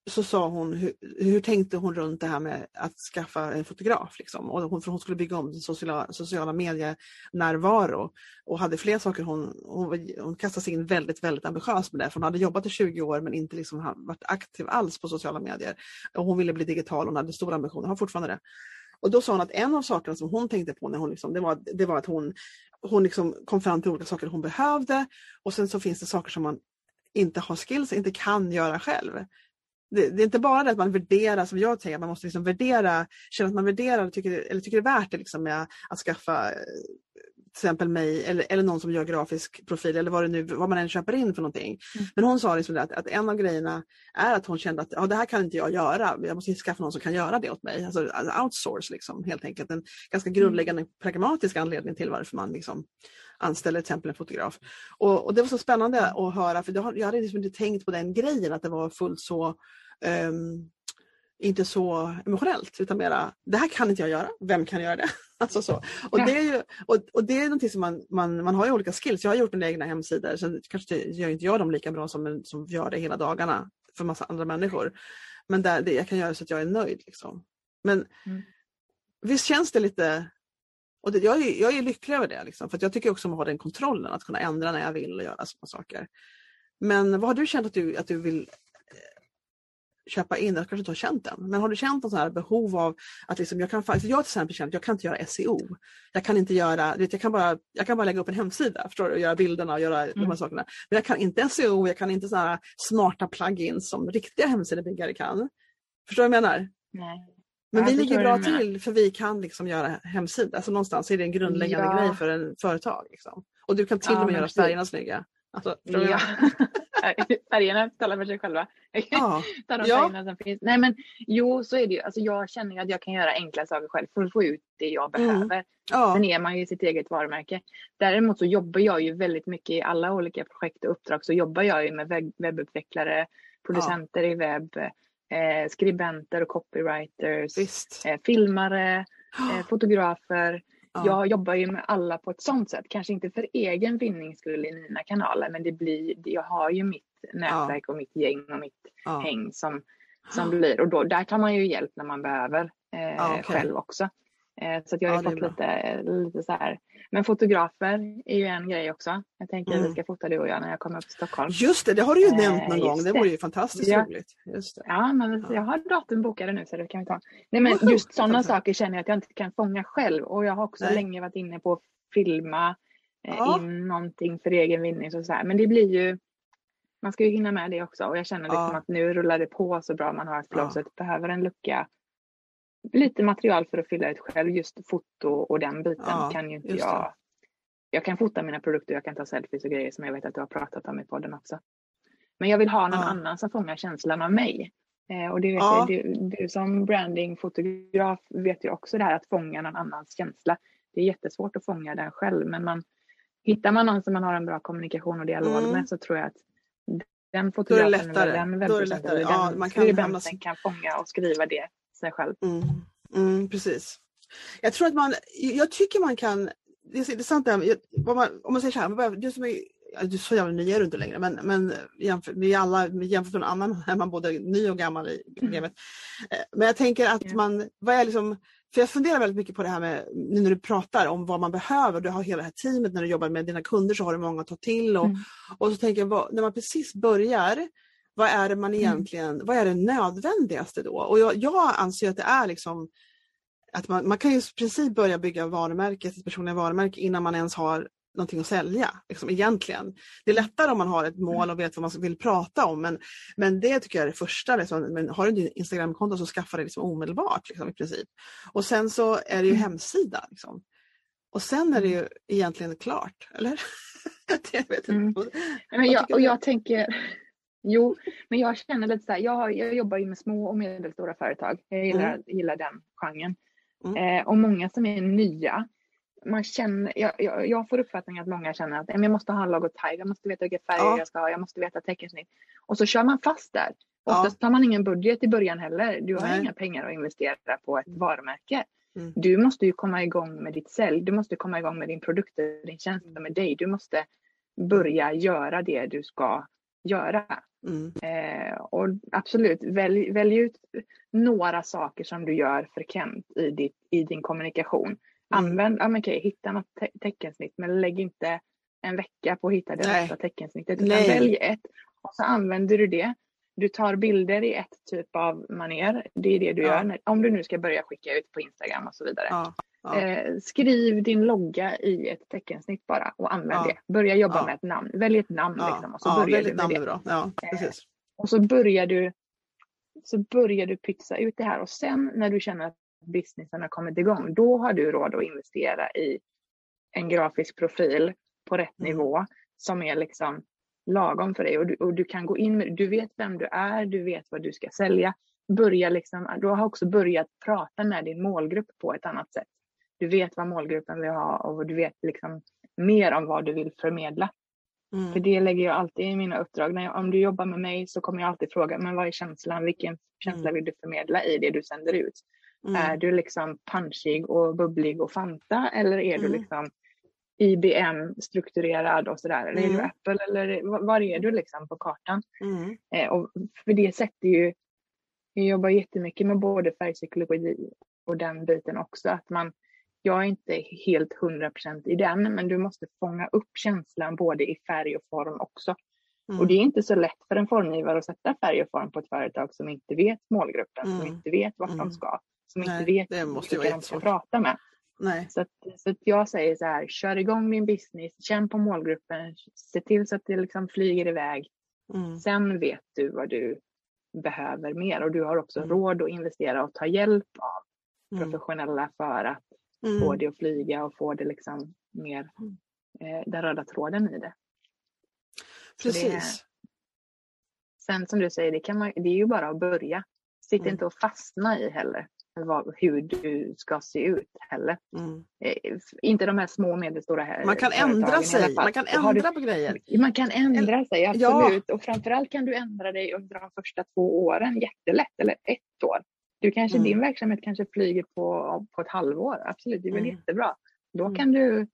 så sa hon hur, hur, tänkte hon runt det här med att skaffa en fotograf. Liksom. Och hon, för hon skulle bygga om sociala, sociala medier-närvaro och hade fler saker. Hon, hon, hon kastade sig in väldigt, väldigt ambitiöst med det. För hon hade jobbat i 20 år men inte liksom varit aktiv alls på sociala medier. Och hon ville bli digital, hon hade stora ambitioner, har fortfarande det. Och då sa hon att en av sakerna som hon tänkte på när hon liksom, det, var, det var att hon, hon liksom kom fram till olika saker hon behövde och sen så finns det saker som man inte har skills, inte kan göra själv det, det, är inte bara det att man värderar, som jag tänker, man måste liksom värdera, känna att man värderar tycker, eller tycker det är värt det liksom med att skaffa eh, till exempel mig eller, eller någon som gör grafisk profil eller vad, det nu, vad man än köper in för någonting. Mm. Men hon sa liksom att, att, en av grejerna är att hon kände att ja, det här kan inte jag göra, jag måste skaffa någon som kan göra det åt mig. Alltså, alltså outsource liksom, helt enkelt. En ganska grundläggande mm. pragmatisk anledning till varför man liksom anställer till exempel en fotograf. Och, och det var så spännande att höra för jag hade liksom inte tänkt på den grejen att det var fullt så um, inte så emotionellt utan mera, det här kan inte jag göra, vem kan göra det? alltså så. Och, det är ju, och, och, det är någonting som man, man, man har ju olika skills. Jag har gjort mina egna hemsidor, sen kanske gör inte jag dem lika bra som, som gör det hela dagarna för massa andra människor. Men där, det, jag kan göra så att jag är nöjd. Liksom. Men mm. visst känns det lite och det, jag, är, jag är lycklig över det, liksom, för jag tycker också om att ha den kontrollen, att kunna ändra när jag vill och göra sådana saker. Men vad har du känt att du, att du vill köpa in, jag kanske inte har känt den, men har du känt något här behov av att liksom, jag kan faktiskt, jag till exempel känt, jag kan inte göra SEO. Jag kan inte göra, vet, jag, kan bara, jag kan bara lägga upp en hemsida, förstår du, och göra bilderna och göra mm. de här mm. sakerna. Men jag kan inte SEO, jag kan inte såna smarta plugins som riktiga hemsidebyggare kan. Förstår du vad jag menar? Nej. Men vi ligger bra till för vi kan liksom göra hemsida, alltså någonstans är det en grundläggande ja. grej för en företag. Liksom. Och du kan till och med göra färgerna snygga. Alltså, ja. färgerna talar för sig själva. Ja. Ta de ja. som finns. Nej men jo, så är det ju. Alltså, jag känner att jag kan göra enkla saker själv för att få ut det jag mm. behöver. Mm. Ja. Sen är man ju sitt eget varumärke. Däremot så jobbar jag ju väldigt mycket i alla olika projekt och uppdrag så jobbar jag ju med webb webbutvecklare, producenter ja. i webb, eh, skribenter och copywriters, eh, filmare, eh, fotografer. Ja. Jag jobbar ju med alla på ett sånt sätt, kanske inte för egen vinning skull i mina kanaler, men det blir, jag har ju mitt nätverk och mitt gäng och mitt häng som, som blir, och då, där tar man ju hjälp när man behöver eh, okay. själv också. Eh, så att jag har ja, fått lite, lite så här. Men fotografer är ju en grej också. Jag tänker mm. att vi ska fota du och jag när jag kommer upp till Stockholm. Just det, det har du ju eh, nämnt någon gång. Det vore ju fantastiskt ja. roligt. Det. Ja, men ja. jag har datum bokade nu så det kan vi ta. Nej, men just sådana saker känner jag att jag inte kan fånga själv. Och jag har också Nej. länge varit inne på att filma eh, ja. in någonting för egen vinning. Så, så här. Men det blir ju man ska ju hinna med det också och jag känner liksom ja. att nu rullar det på så bra. Man har ett flow så att behöver en lucka lite material för att fylla ut själv. Just foto och den biten ja, kan ju inte jag. Jag kan fota mina produkter, jag kan ta selfies och grejer som jag vet att du har pratat om i podden också. Men jag vill ha någon ja. annan som fångar känslan av mig. Eh, och det vet ja. jag, du, du som brandingfotograf vet ju också det här att fånga någon annans känsla. Det är jättesvårt att fånga den själv men man, hittar man någon som man har en bra kommunikation och dialog mm. med så tror jag att den fotografen eller den webbpresentatören, ja, den man kan kan fånga och skriva det sig själv. Mm. Mm, precis. Jag tror att man, jag tycker man kan, det är intressant det här med, om man säger så här, du som är, du så jävla ny är du inte längre men, men jämfört med alla, jämfört med någon annan är man både ny och gammal i mm. gamet. Mm. Men jag tänker att man, vad är liksom, för jag funderar väldigt mycket på det här med, nu när du pratar om vad man behöver, du har hela det här teamet, när du jobbar med dina kunder så har du många att ta till och, mm. och så tänker jag, vad, när man precis börjar, vad är det man mm. egentligen, mm. vad är det nödvändigaste då? Och jag, jag anser att det är liksom att man, man kan ju i princip börja bygga varumärket, ett personliga varumärke innan man ens har någonting att sälja. Liksom, egentligen. Det är lättare om man har ett mål och vet vad man vill prata om men, men det tycker jag är det första. Liksom. Men har du ett Instagramkonto så skaffa det liksom omedelbart liksom, i princip. Och sen så är det ju mm. hemsida. Liksom. Och sen är det ju egentligen klart, eller? det vet mm. Men jag, och jag tänker, Jo, men jag känner lite så här, jag, jag jobbar ju med små och medelstora företag. Jag gillar, mm. gillar den genren. Mm. Eh, och många som är nya, man känner, jag, jag, jag får uppfattningen att många känner att jag måste ha en logotyp, jag måste veta vilka färger ja. jag ska ha, jag måste veta teckensnitt. Och så kör man fast där. Oftast ja. tar man ingen budget i början heller. Du har Nej. inga pengar att investera på ett varumärke. Mm. Du måste ju komma igång med ditt sälj. Du måste komma igång med din produkt, din tjänst, med dig. Du måste börja göra det du ska göra. Mm. Eh, och absolut, välj, välj ut några saker som du gör frekvent i, ditt, i din kommunikation. Mm. Använd, ja, men okej, hitta något te teckensnitt men lägg inte en vecka på att hitta det rätta teckensnittet. Utan välj ett och så använder du det. Du tar bilder i ett typ av maner. Det är det du ja. gör om du nu ska börja skicka ut på Instagram och så vidare. Ja. Ja. Eh, skriv din logga i ett teckensnitt bara och använd det. Börja jobba med ett namn. Välj ett namn liksom, och så börjar du med det. Bra. Ja, eh, precis. Eh, och så börjar du så börjar du pytsa ut det här och sen när du känner att businessen har kommit igång, då har du råd att investera i en grafisk profil på rätt mm. nivå som är liksom lagom för dig och du, och du kan gå in med du vet vem du är, du vet vad du ska sälja. Börja liksom, du har också börjat prata med din målgrupp på ett annat sätt. Du vet vad målgruppen vill ha och du vet liksom mer om vad du vill förmedla. Mm. För det lägger jag alltid i mina uppdrag. När jag, om du jobbar med mig så kommer jag alltid fråga, men vad är känslan? Vilken känsla mm. vill du förmedla i det du sänder ut? Mm. Är du liksom punchig och bubblig och Fanta eller är du mm. liksom IBM-strukturerad och sådär? Eller är du mm. Apple eller var är du liksom på kartan? Mm. Eh, och för det sätter ju, jag jobbar jättemycket med både färgpsykologi och den biten också, att man jag är inte helt hundra procent i den, men du måste fånga upp känslan både i färg och form också. Mm. Och det är inte så lätt för en formgivare att sätta färg och form på ett företag som inte vet målgruppen, mm. som inte vet vart mm. de ska, som Nej, inte vet vilka de ska prata med. Nej. Så, att, så att jag säger så här, kör igång din business, känn på målgruppen, se till så att det liksom flyger iväg. Mm. Sen vet du vad du behöver mer och du har också mm. råd att investera och ta hjälp av mm. professionella för att mm. få det att flyga och få det liksom mer, mm. eh, den röda tråden i det. Precis. Det, sen som du säger, det, kan man, det är ju bara att börja. Sitt mm. inte och fastna i heller vad, hur du ska se ut heller. Mm. Eh, inte de här små och medelstora här Man kan ändra sig, man kan ändra du, på grejer. Man kan ändra sig, absolut. Ja. Och framförallt kan du ändra dig under de första två åren jättelätt, eller ett år. Du kanske, mm. Din verksamhet kanske flyger på, på ett halvår, absolut, det är väl mm. jättebra. Då mm. kan du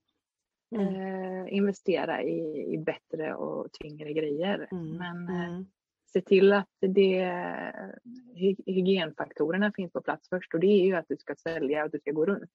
mm. eh, investera i, i bättre och tyngre grejer. Mm. Men eh, se till att det, hygienfaktorerna finns på plats först och det är ju att du ska sälja och att du ska gå runt.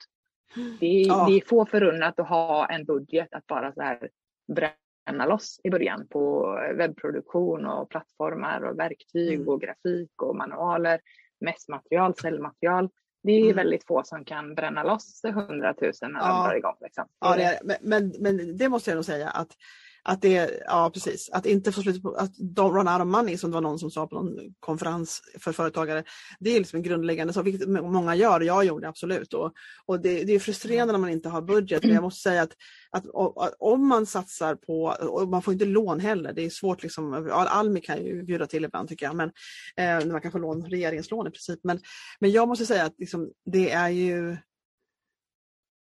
Det är, ja. det är få förunnat att ha en budget att bara så här bränna loss i början på webbproduktion och plattformar och verktyg mm. och grafik och manualer mässmaterial, cellmaterial. Det är mm. väldigt få som kan bränna loss 100 000 när ja. de drar igång. Liksom. Ja, är, men, men det måste jag nog säga att att det, ja precis, att inte få slut på, att don't run out of money som det var någon som sa på någon konferens för företagare. Det är liksom en grundläggande sak, vilket många gör, jag gjorde absolut. Och, och det, det är frustrerande när man inte har budget, men jag måste säga att, att, om man satsar på, och man får inte lån heller, det är svårt liksom, Almi kan ju bjuda till ibland tycker jag, men eh, man kan få lån, regeringslån i princip. Men, men jag måste säga att liksom, det är ju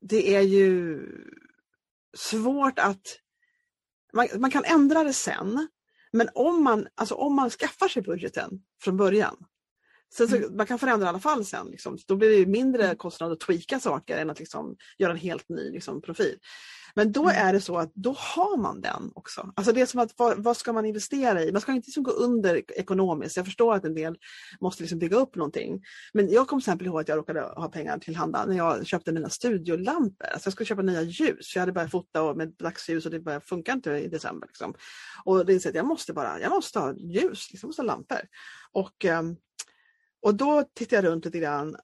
det är ju svårt att man, man, kan ändra det sen, men om man, alltså om man skaffar sig budgeten från början, Sen så, mm. Man kan förändra i alla fall sen. Liksom. Då blir det mindre kostnad att tweaka saker än att liksom, göra en helt ny liksom, profil. Men då mm. är det så att då har man den också. Alltså det är som att vad, vad ska man investera i? Man ska inte liksom gå under ekonomiskt. Jag förstår att en del måste liksom bygga upp någonting. Men jag kommer till exempel ihåg att jag råkade ha pengar tillhanda när jag köpte mina studiolampor. Alltså jag skulle köpa nya ljus. Jag hade börjat fota med dagsljus och det började funka inte i december. Liksom. Och det är så att jag måste bara, jag måste ha ljus, liksom, jag måste ha lampor. Och, um, och då tittade jag runt lite grann.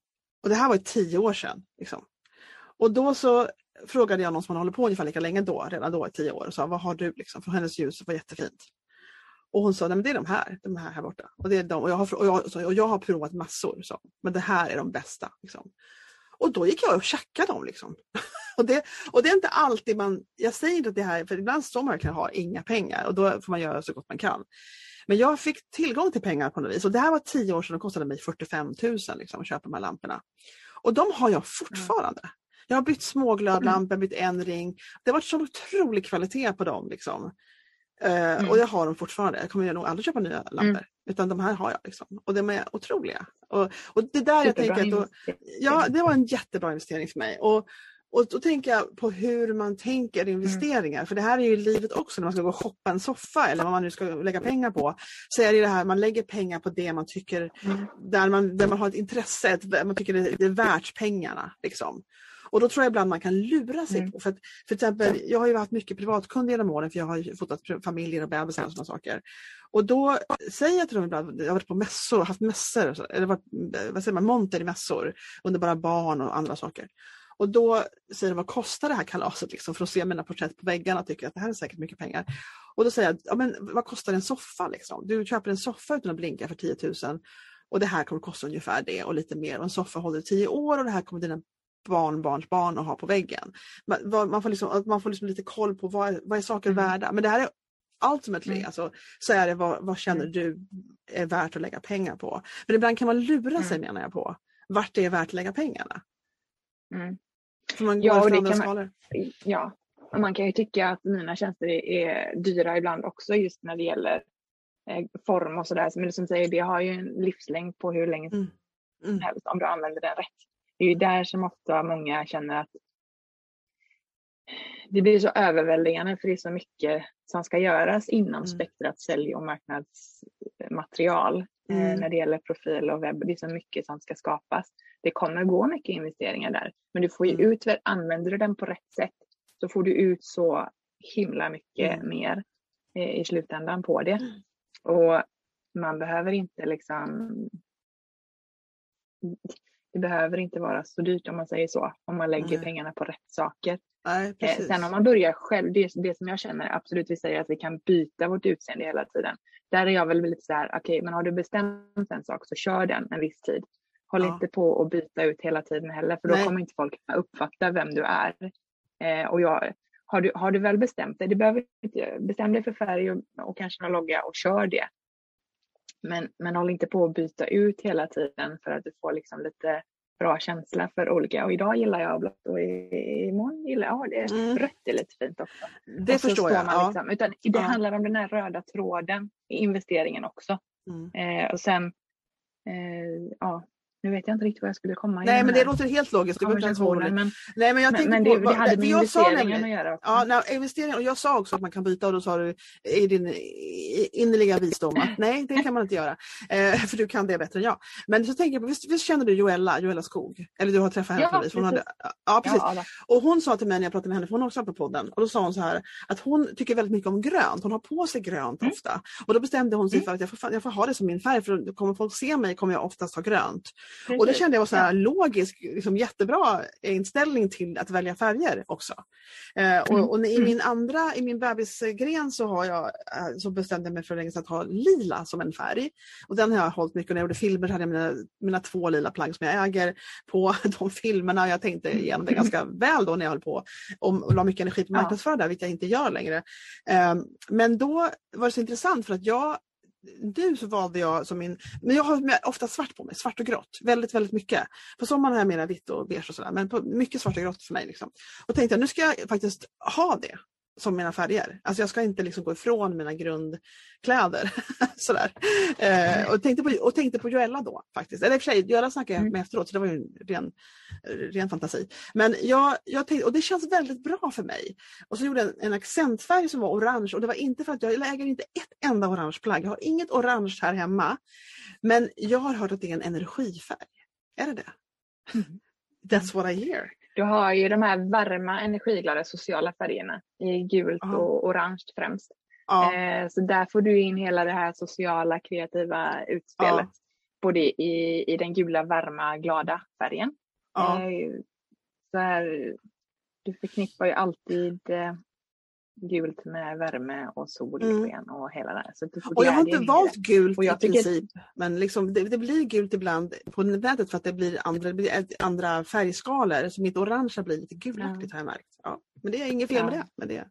Och det här var tio år sedan. Liksom. Och då så frågade jag någon som håller på ungefär lika länge då, redan då i tio år, och sa vad har du liksom? För hennes ljus var jättefint. Och hon sa, nej men det är de här, de här här borta. Och, det är de, och, jag, har, och, jag, och jag har provat massor, så, men det här är de bästa. Liksom. Och då gick jag och checkade dem. Liksom. och, det, och det är inte alltid man, jag säger inte att det här, för ibland står man verkligen ha inga pengar och då får man göra så gott man kan. Men jag fick tillgång till pengar på något vis och det här var tio år sedan och kostade mig 45 000 liksom, att köpa de här lamporna. Och de har jag fortfarande. Jag har bytt småglödlampor, bytt en ring. Det har varit så otrolig kvalitet på dem. Liksom. Eh, mm. Och jag har dem fortfarande. Jag kommer nog aldrig köpa nya lampor. Mm. Utan de här har jag. Liksom. Och de är otroliga. Och, och det där jag tänker att då, Ja, det var en jättebra investering för mig. Och, och då tänker jag på hur man tänker mm. investeringar. Mm. För det här är ju livet också när man ska gå och shoppa en soffa eller vad man nu ska lägga pengar på. Så är det det här, man lägger pengar på det man tycker, mm. där, man, där man har ett intresse, ett, man tycker det, det är värt pengarna. Liksom. Och då tror jag ibland man kan lura sig mm. på. För, att, för exempel, jag har ju haft mycket privatkunder genom åren för jag har fotat familjer och bebisar och sådana saker. Och då säger jag till dem ibland, jag har varit på mässor, haft mässor, eller varit, vad säger man, monter i mässor, underbara barn och andra saker. Och då säger de, vad kostar det här kalaset liksom, för att se mina porträtt på väggarna tycker att det här är säkert mycket pengar. Och då säger jag, ja, men vad kostar en soffa? Liksom? Du köper en soffa utan att blinka för 10 000 och det här kommer kosta ungefär det och lite mer. Och en soffa håller 10 år och det här kommer dina barnbarns barn att ha på väggen. Man, man får, liksom, man får liksom lite koll på vad, vad är saker mm. värda. Men det här är ultimately, mm. alltså, så är det vad, vad känner mm. du är värt att lägga pengar på. Men ibland kan man lura mm. sig menar jag på vart det är värt att lägga pengarna. Mm. För man går ja, efter andra skalor. Ja, och man kan ju tycka att mina tjänster är dyra ibland också just när det gäller eh, form och sådär. Men som säger, det har ju en livslängd på hur länge som mm. helst om du använder den rätt det är ju där som ofta många känner att det blir så överväldigande för det är så mycket som ska göras inom mm. spektrat sälj och marknadsmaterial eh, mm. när det gäller profil och webb. Det är så mycket som ska skapas. Det kommer gå mycket investeringar där, men du får ju mm. ut, använder du den på rätt sätt så får du ut så himla mycket mm. mer eh, i slutändan på det. Mm. Och man behöver inte liksom det behöver inte vara så dyrt om man säger så, om man lägger Nej. pengarna på rätt saker. Nej, eh, Sen om man börjar själv, det, det som jag känner absolut, vi säger att vi kan byta vårt utseende hela tiden. Där är jag väl lite så här, okej, okay, men har du bestämt en sak så kör den en viss tid. Håll ja. inte på att byta ut hela tiden heller, för då Nej. kommer inte folk uppfatta vem du är. Eh, och jag, har, du, har du väl bestämt dig, du behöver inte, bestäm dig för färg och, och kanske någon logga och kör det. Men, men håll inte på att byta ut hela tiden för att du får liksom lite bra känsla för olika. Och idag gillar jag blått och imorgon gillar jag, ja, det, mm. rött är lite fint också. Det och förstår jag. Ja. Liksom, utan det ja. handlar om den här röda tråden i investeringen också. Mm. Eh, och sen, eh, ja, nu vet jag inte riktigt vad jag skulle komma Nej, men det låter helt logiskt. Det men, Nej, men jag men, men det, på, det hade med investeringen att göra. Också. Ja, nej, investering, och jag sa också att man kan byta och då sa du i din innerliga visdom att nej, det kan man inte göra. Eh, för du kan det bättre än jag. Men så tänker jag visst, visst känner du Joella, Joella Skog? Eller du har träffat henne ja, precis. Hon hade, ja, precis. Ja, och hon sa till mig när jag pratade med henne, för hon har också på podden, och då sa hon så här att hon tycker väldigt mycket om grönt. Hon har på sig grönt mm. ofta. Och då bestämde hon sig mm. för att jag får, jag får ha det som min färg, för kommer folk se mig kommer jag oftast ha grönt. Precis. Och det kände jag var så här logisk, liksom jättebra inställning till att välja färger också. Eh, och, mm. och, i mm. min andra, i min bebisgren så har jag, eh, så bestämde jag mig för länge sedan att ha lila som en färg. Och den har jag hållit mycket, och när jag gjorde filmer hade jag mina, mina två lila plagg som jag äger på de filmerna. Jag tänkte igenom det ganska väl då när jag höll på och, och la mycket energi på marknadsföra där, vilket jag inte gör längre. Eh, men då var det så intressant för att jag nu så valde jag som min, men jag har ofta svart på mig, svart och grått. Väldigt, väldigt mycket. På sommaren har jag mera vitt och beige och sådär, men på, mycket svart och grått för mig. Liksom. Och tänkte jag, nu ska jag faktiskt ha det som mina färger. Alltså jag ska inte liksom gå ifrån mina grundkläder. Sådär. Eh, och, tänkte på, och tänkte på Joella då faktiskt. Eller i och för sig, Joella snackade jag mm. med efteråt så det var ju en ren, ren fantasi. Men jag, jag tänkte, och det känns väldigt bra för mig. Och så gjorde jag en, en accentfärg som var orange och det var inte för att jag, jag äger inte ett enda orange plagg. Jag har inget orange här hemma. Men jag har hört att det är en energifärg. Är det det? Mm. That's what I hear. Du har ju de här varma energiglada sociala färgerna i gult Aha. och orange främst. Ja. Eh, så där får du in hela det här sociala kreativa utspelet. Ja. Både i, i den gula varma glada färgen. Ja. Eh, så här, du förknippar ju alltid eh, gult med värme och sol mm. och hela det så Och jag har inte valt gult och jag i princip. Men liksom, det, det, blir gult ibland på nätet för att det blir andra, det blir andra färgskalor. Så mitt orangea blir lite gulaktigt ja. har jag märkt. Ja. Men det är inget fel ja. med det. Men det...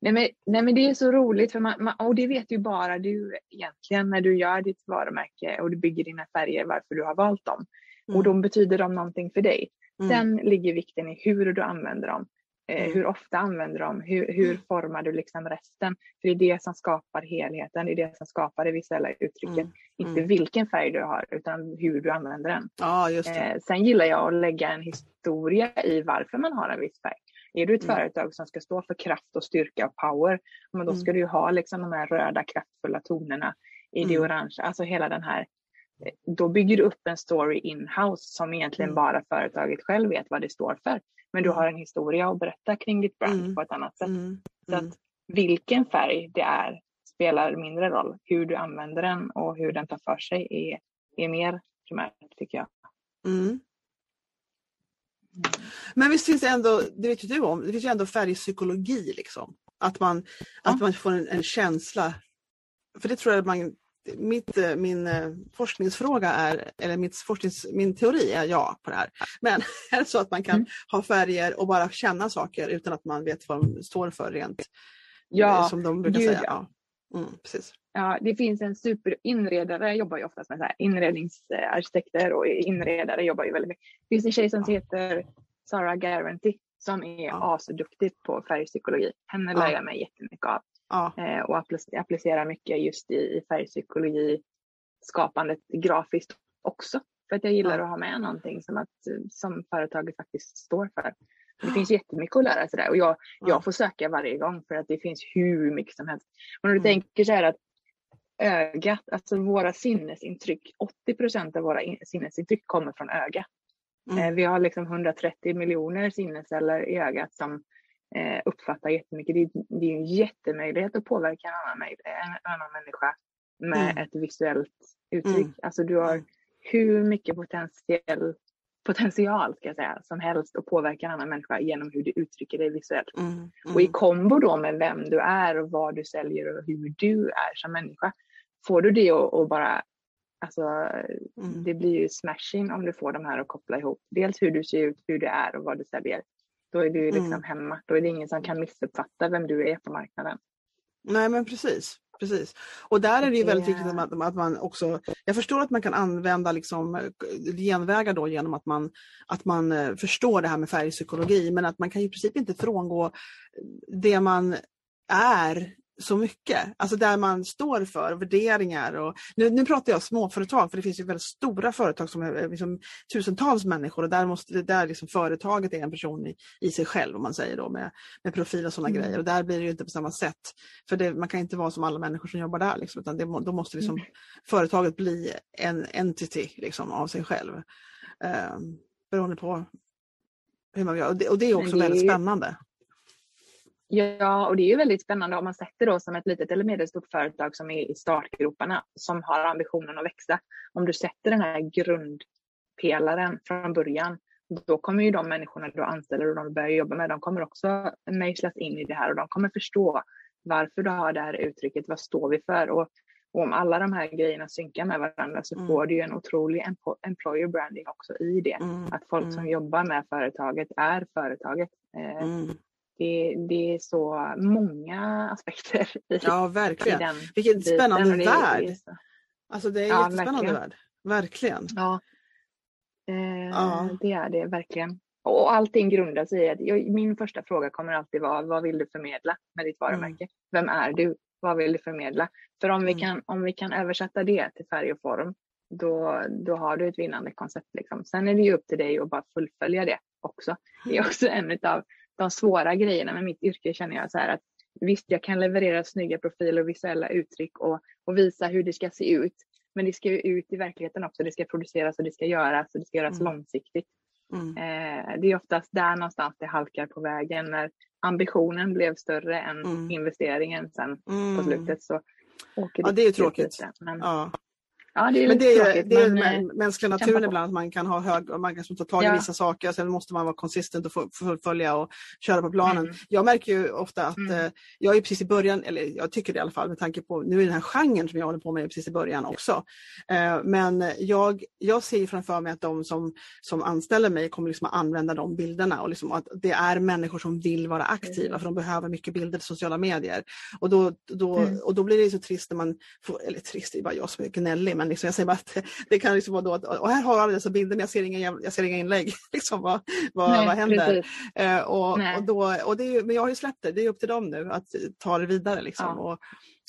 Nej, men, nej men det är så roligt för man, man, och det vet ju bara du egentligen när du gör ditt varumärke och du bygger dina färger varför du har valt dem. Mm. Och då betyder de någonting för dig. Mm. Sen ligger vikten i hur du använder dem. Eh, mm. Hur ofta använder dem? Hur, hur mm. formar du liksom resten? För det är det som skapar helheten, det är det som skapar det visuella uttrycket. Mm. Inte mm. vilken färg du har utan hur du använder den. Just eh, sen gillar jag att lägga en historia i varför man har en viss färg. Är du ett mm. företag som ska stå för kraft och styrka och power, men då ska mm. du ha liksom de här röda kraftfulla tonerna i det orange, alltså hela den här då bygger du upp en story in-house som egentligen mm. bara företaget själv vet vad det står för. Men du mm. har en historia att berätta kring ditt brand mm. på ett annat sätt. Mm. Så att vilken färg det är spelar mindre roll. Hur du använder den och hur den tar för sig är, är mer primärt tycker jag. Mm. Men visst finns det ändå, det vet ju du om, det finns ju ändå färgpsykologi liksom. Att man, ja. att man får en, en, känsla. För det tror jag man mitt, eh, min eh, forskningsfråga är, eller mitt forsknings, min teori är ja på det här. Men är det så att man kan mm. ha färger och bara känna saker utan att man vet vad de står för rent? Ja, eh, som de brukar gud, säga. Ja. Mm, precis. Ja, det finns en superinredare, jobbar ju oftast med så här, inredningsarkitekter och inredare jobbar ju väldigt mycket. Det finns en tjej som ja. heter Sara Garanti som är ja. asduktig på färgpsykologi. Henne lär jag mig jättemycket av. Ja. Eh, och applicera mycket just i, i färgpsykologi, skapandet grafiskt också. För att jag gillar ja. att ha med någonting som, att, som företaget faktiskt står för. Det finns jättemycket att lära sig där och jag, ja. jag får söka varje gång för att det finns hur mycket som helst. Och när du mm. tänker så här att ögat, alltså våra sinnesintryck, 80 procent av våra sinnesintryck kommer från ögat. Mm. Eh, vi har liksom 130 miljoner sinnesceller i ögat som eh, uppfattar jättemycket. Det, det är en jättemöjlighet att påverka en annan, en annan människa med mm. ett visuellt uttryck. Mm. Alltså du har hur mycket potentiell, potential ska jag säga, som helst att påverka en annan människa genom hur du uttrycker dig visuellt. Mm. Mm. Och i kombo då med vem du är och vad du säljer och hur du är som människa. Får du det att bara Alltså, mm. Det blir ju smashing om du får de här att koppla ihop. Dels hur du ser ut, hur du är och vad du säljer. Då är du liksom mm. hemma. Då är det ingen som kan missuppfatta vem du är på marknaden. Nej men precis. precis. Och där är det ju väldigt viktigt att man, att man också, jag förstår att man kan använda liksom genvägar då genom att man, att man eh, förstår det här med färgpsykologi men att man kan i princip inte frångå det man är så mycket. Alltså där man står för värderingar. Och, nu, nu pratar jag småföretag för det finns ju väldigt stora företag som är liksom, tusentals människor och där, måste, där liksom företaget är en person i, i sig själv om man säger då med, med profil och sådana mm. grejer. Och där blir det inte på samma sätt. För det, man kan inte vara som alla människor som jobbar där. Liksom, utan det, då måste liksom, mm. företaget bli en entity liksom, av sig själv. Eh, beroende på hur man gör. Och det, och det är också det... väldigt spännande. Ja, och det är ju väldigt spännande om man sätter då som ett litet eller medelstort företag som är i startgroparna som har ambitionen att växa. Om du sätter den här grundpelaren från början, då kommer ju de människorna du anställer och de börjar jobba med, de kommer också mejslas in i det här och de kommer förstå varför du har det här uttrycket, vad står vi för? Och, och om alla de här grejerna synkar med varandra så mm. får du ju en otrolig employer branding också i det. Mm. Att folk mm. som jobbar med företaget är företaget. Eh, mm det, det är så många aspekter. I, ja, verkligen. I Vilken spännande det, värld. Det så... Alltså det är ja, jättespännande verkligen. värld. Verkligen. Ja. Eh, ja. Det är det verkligen. Och allting grundar sig i att jag, min första fråga kommer alltid vara vad vill du förmedla med ditt varumärke? Mm. Vem är du? Vad vill du förmedla? För om, vi, mm. kan, om vi kan översätta det till färg och form då, då har du ett vinnande koncept. Liksom. Sen är det ju upp till dig att bara fullfölja det också. Det är också en av de svåra grejerna med mitt yrke känner jag så här att visst, jag kan leverera snygga profiler och visuella uttryck och, och visa hur det ska se ut. Men det ska ju ut i verkligheten också. Det ska produceras och det ska göras och det ska göras mm. långsiktigt. Mm. Eh, det är oftast där någonstans det halkar på vägen när ambitionen blev större än mm. investeringen sen på mm. slutet. Så åker det ja, det är ju tråkigt. Men, ja. Ja, det men det är, tråkigt, det är men, eh, mänskliga naturen ibland att man kan ha hög, man kan ta tag i ja. vissa saker, sen måste man vara konsistent och fullfölja och köra på planen. Mm. Jag märker ju ofta att mm. eh, jag är precis i början, eller jag tycker det i alla fall med tanke på, nu är den här genren som jag håller på med precis i början också. Eh, men jag, jag ser framför mig att de som, som anställer mig kommer liksom att använda de bilderna och liksom att det är människor som vill vara aktiva mm. för de behöver mycket bilder i sociala medier. Och då, då, mm. och då blir det så trist när man, får, eller trist, det är bara jag som är gnällig, men liksom, jag säger bara att det kan liksom vara då att och här har alla dessa bilder men jag ser inga, jag ser inga inlägg. liksom, vad, vad, Nej, vad händer? Eh, och, Nej. och då, och det är, men jag har ju släppt det, det är upp till dem nu att ta det vidare. Liksom, Ja. och,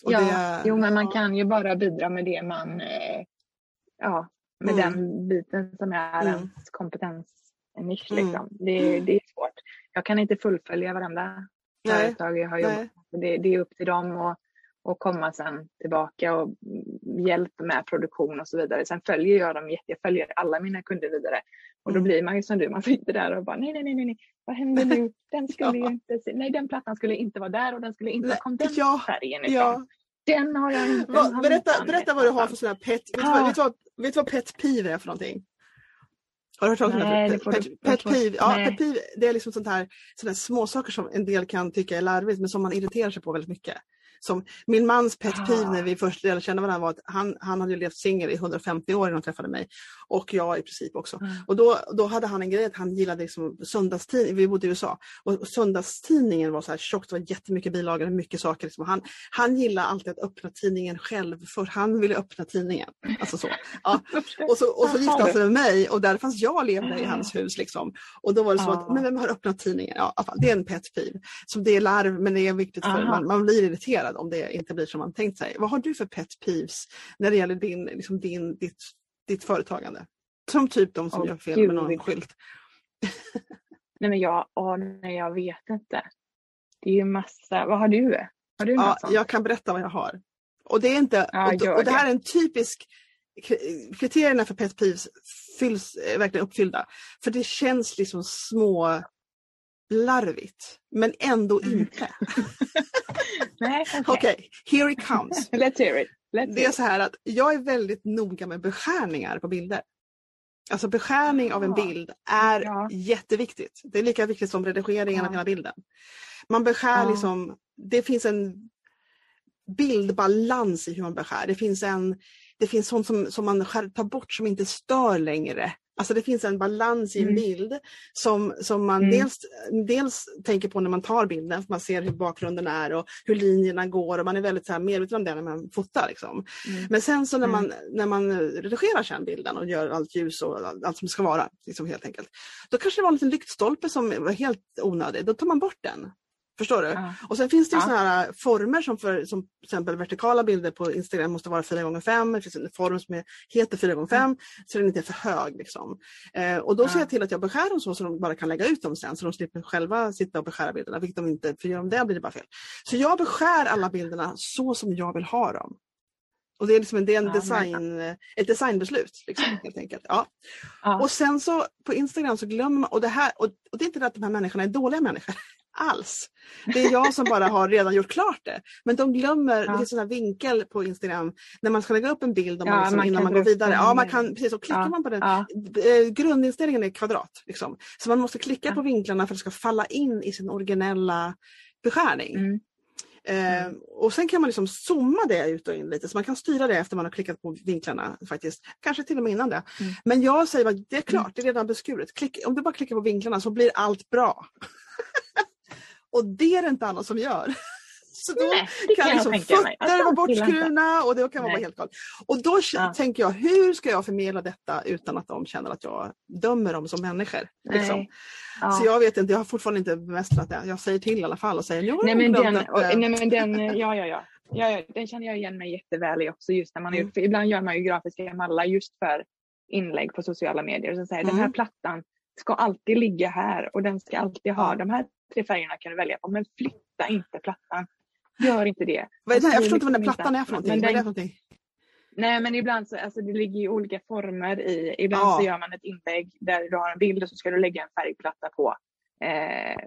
och Ja, det, jo men man ja. kan ju bara bidra med det man, eh, ja, med Mm. den biten som är Mm. ens kompetensnisch Mm. liksom. Det, det är svårt. Jag kan inte fullfölja varenda Nej, företag jag har jobbat med. Det, det är upp till dem att och komma sen tillbaka och hjälpa med produktion och så vidare. Sen följer jag dem, jätte- jag följer alla mina kunder vidare. Och då Mm. blir man ju som du, man sitter där och bara nej, nej, nej, nej, vad händer nu? Den skulle Ja. inte, nej den plattan skulle inte vara där och den skulle inte ha den ja, färgen ifrån. Ja, Den har jag inte. har berätta, berätta vad du har för sådana pet, vet, du Ah. vad, vet, du vad, vet du vad pet peeve är för någonting? Har du hört talas om det? Pet, du- pet, peeve, ja, nej. pet peeve, det är liksom sånt här, sådana här små saker som en del kan tycka är larvigt men som man irriterar sig på väldigt mycket. Som min mans pet Ah. peeve när vi först lärde känna varandra var att han, han hade ju levt singel i 150 år innan han träffade mig. Och jag i princip också. Mm. Och då, då hade han en grej att han gillade liksom söndagstidning, vi bodde i USA, och, söndagstidningen var så här tjockt, det var jättemycket bilagor, mycket saker. Liksom. Han, han gillade alltid att öppna tidningen själv, för han ville öppna tidningen. Alltså så. Ja. Och så, och så gifte han sig med mig och där fanns jag levde i hans hus. Liksom. Och då var det så att, Ja. men vem har öppnat tidningen? Ja, det är en pet peeve. Som det är larv men det är viktigt för man, man blir irriterad om det inte blir som man tänkt sig. Vad har du för pet peeves när det gäller din, liksom din, ditt, ditt företagande? Som typ de som Åh, gör fel med någon skylt. Nej men jag, åh, nej, jag vet inte. Det är ju massa, vad har du? Har du Ja, sånt? jag kan berätta vad jag har. Och det är inte, Ja, och, och det här är en typisk kriterierna för pet peeves fylls, är verkligen uppfyllda. För det känns liksom små larvigt men ändå Mm. inte. Okej. Okej, here it comes. Let's hear it. Let's Det är så här att jag är väldigt noga med beskärningar på bilder. Alltså beskärning av en bild är Ja. jätteviktigt. Det är lika viktigt som redigeringen av Ja. hela bilden. Man beskär Ja. liksom, det finns en bildbalans i hur man beskär. Det finns, en, det finns sånt som, som man skär, tar bort som inte stör längre. Alltså det finns en balans i en Mm. bild som, som man Mm. dels, dels tänker på när man tar bilden, för man ser hur bakgrunden är och hur linjerna går och man är väldigt så här medveten om det när man fotar. Liksom. Mm. Men sen så när Mm. man, när man redigerar sen bilden och gör allt ljus och allt, allt som ska vara, liksom helt enkelt. Då kanske det var en liten lyktstolpe som var helt onödig, då tar man bort den. Förstår du? Ja. Och sen finns det ju Ja. här former som för som till exempel vertikala bilder på Instagram måste vara 4x5. Det finns en form som heter 4x5 så den inte är för hög. Liksom. Eh, och då ser Ja. jag till att jag beskär dem så, så de bara kan lägga ut dem sen så de slipper själva sitta och beskära bilderna. Vilket de inte, för gör de det blir det bara fel. Så jag beskär alla bilderna så som jag vill ha dem. Och det är, liksom en, det är en Ja, design, ett designbeslut. Liksom, helt enkelt. Ja. Ja. Och sen så på Instagram så glömmer man, och det, här, och, och det är inte det att de här människorna är dåliga människor alls. Det är jag som bara har redan gjort klart det. Men de glömmer, Ja. det finns sån här vinkel på Instagram när man ska lägga upp en bild om Ja, man liksom, man innan man går vidare. den Ja, man kan, precis, och klickar Ja. man på den, eh, grundinställningen är kvadrat. Liksom. Så man måste klicka på vinklarna för att det ska falla in i sin originella beskärning. Mm. Eh, och sen kan man liksom zooma det ut och in lite så man kan styra det efter man har klickat på vinklarna faktiskt. Kanske till och med innan det. Mm. Men jag säger att det är klart, det är redan beskuret. Klick, om du bara klickar på vinklarna så blir allt bra. Och det är det inte alla som gör. Så då Nej, det kan kan jag liksom fötter vara gillar inte. bortskurna och det kan vara helt galet. Och då Ja. tänker jag, hur ska jag förmedla detta utan att de känner att jag dömer dem som människor? Liksom. Ja. Så jag vet inte, jag har fortfarande inte bemästrat det. Jag säger till i alla fall och säger, nu har Nej jag men, den, och, eh, nej men den, ja, ja, ja. Ja, den känner jag igen mig jätteväl i också just när man Mm. för ibland gör man ju grafiska mallar just för inlägg på sociala medier och så säger den här Mm. plattan ska alltid ligga här och den ska alltid ha de här tre färgerna kan du välja på men flytta inte plattan. Gör inte det. Vad är det? Och Jag förstår inte vad den liksom plattan är för någonting. men Vad är det den- för någonting? Nej men ibland så, alltså det ligger ju olika former i, ibland Ja. så gör man ett inlägg där du har en bild och så ska du lägga en färgplatta på. Eh,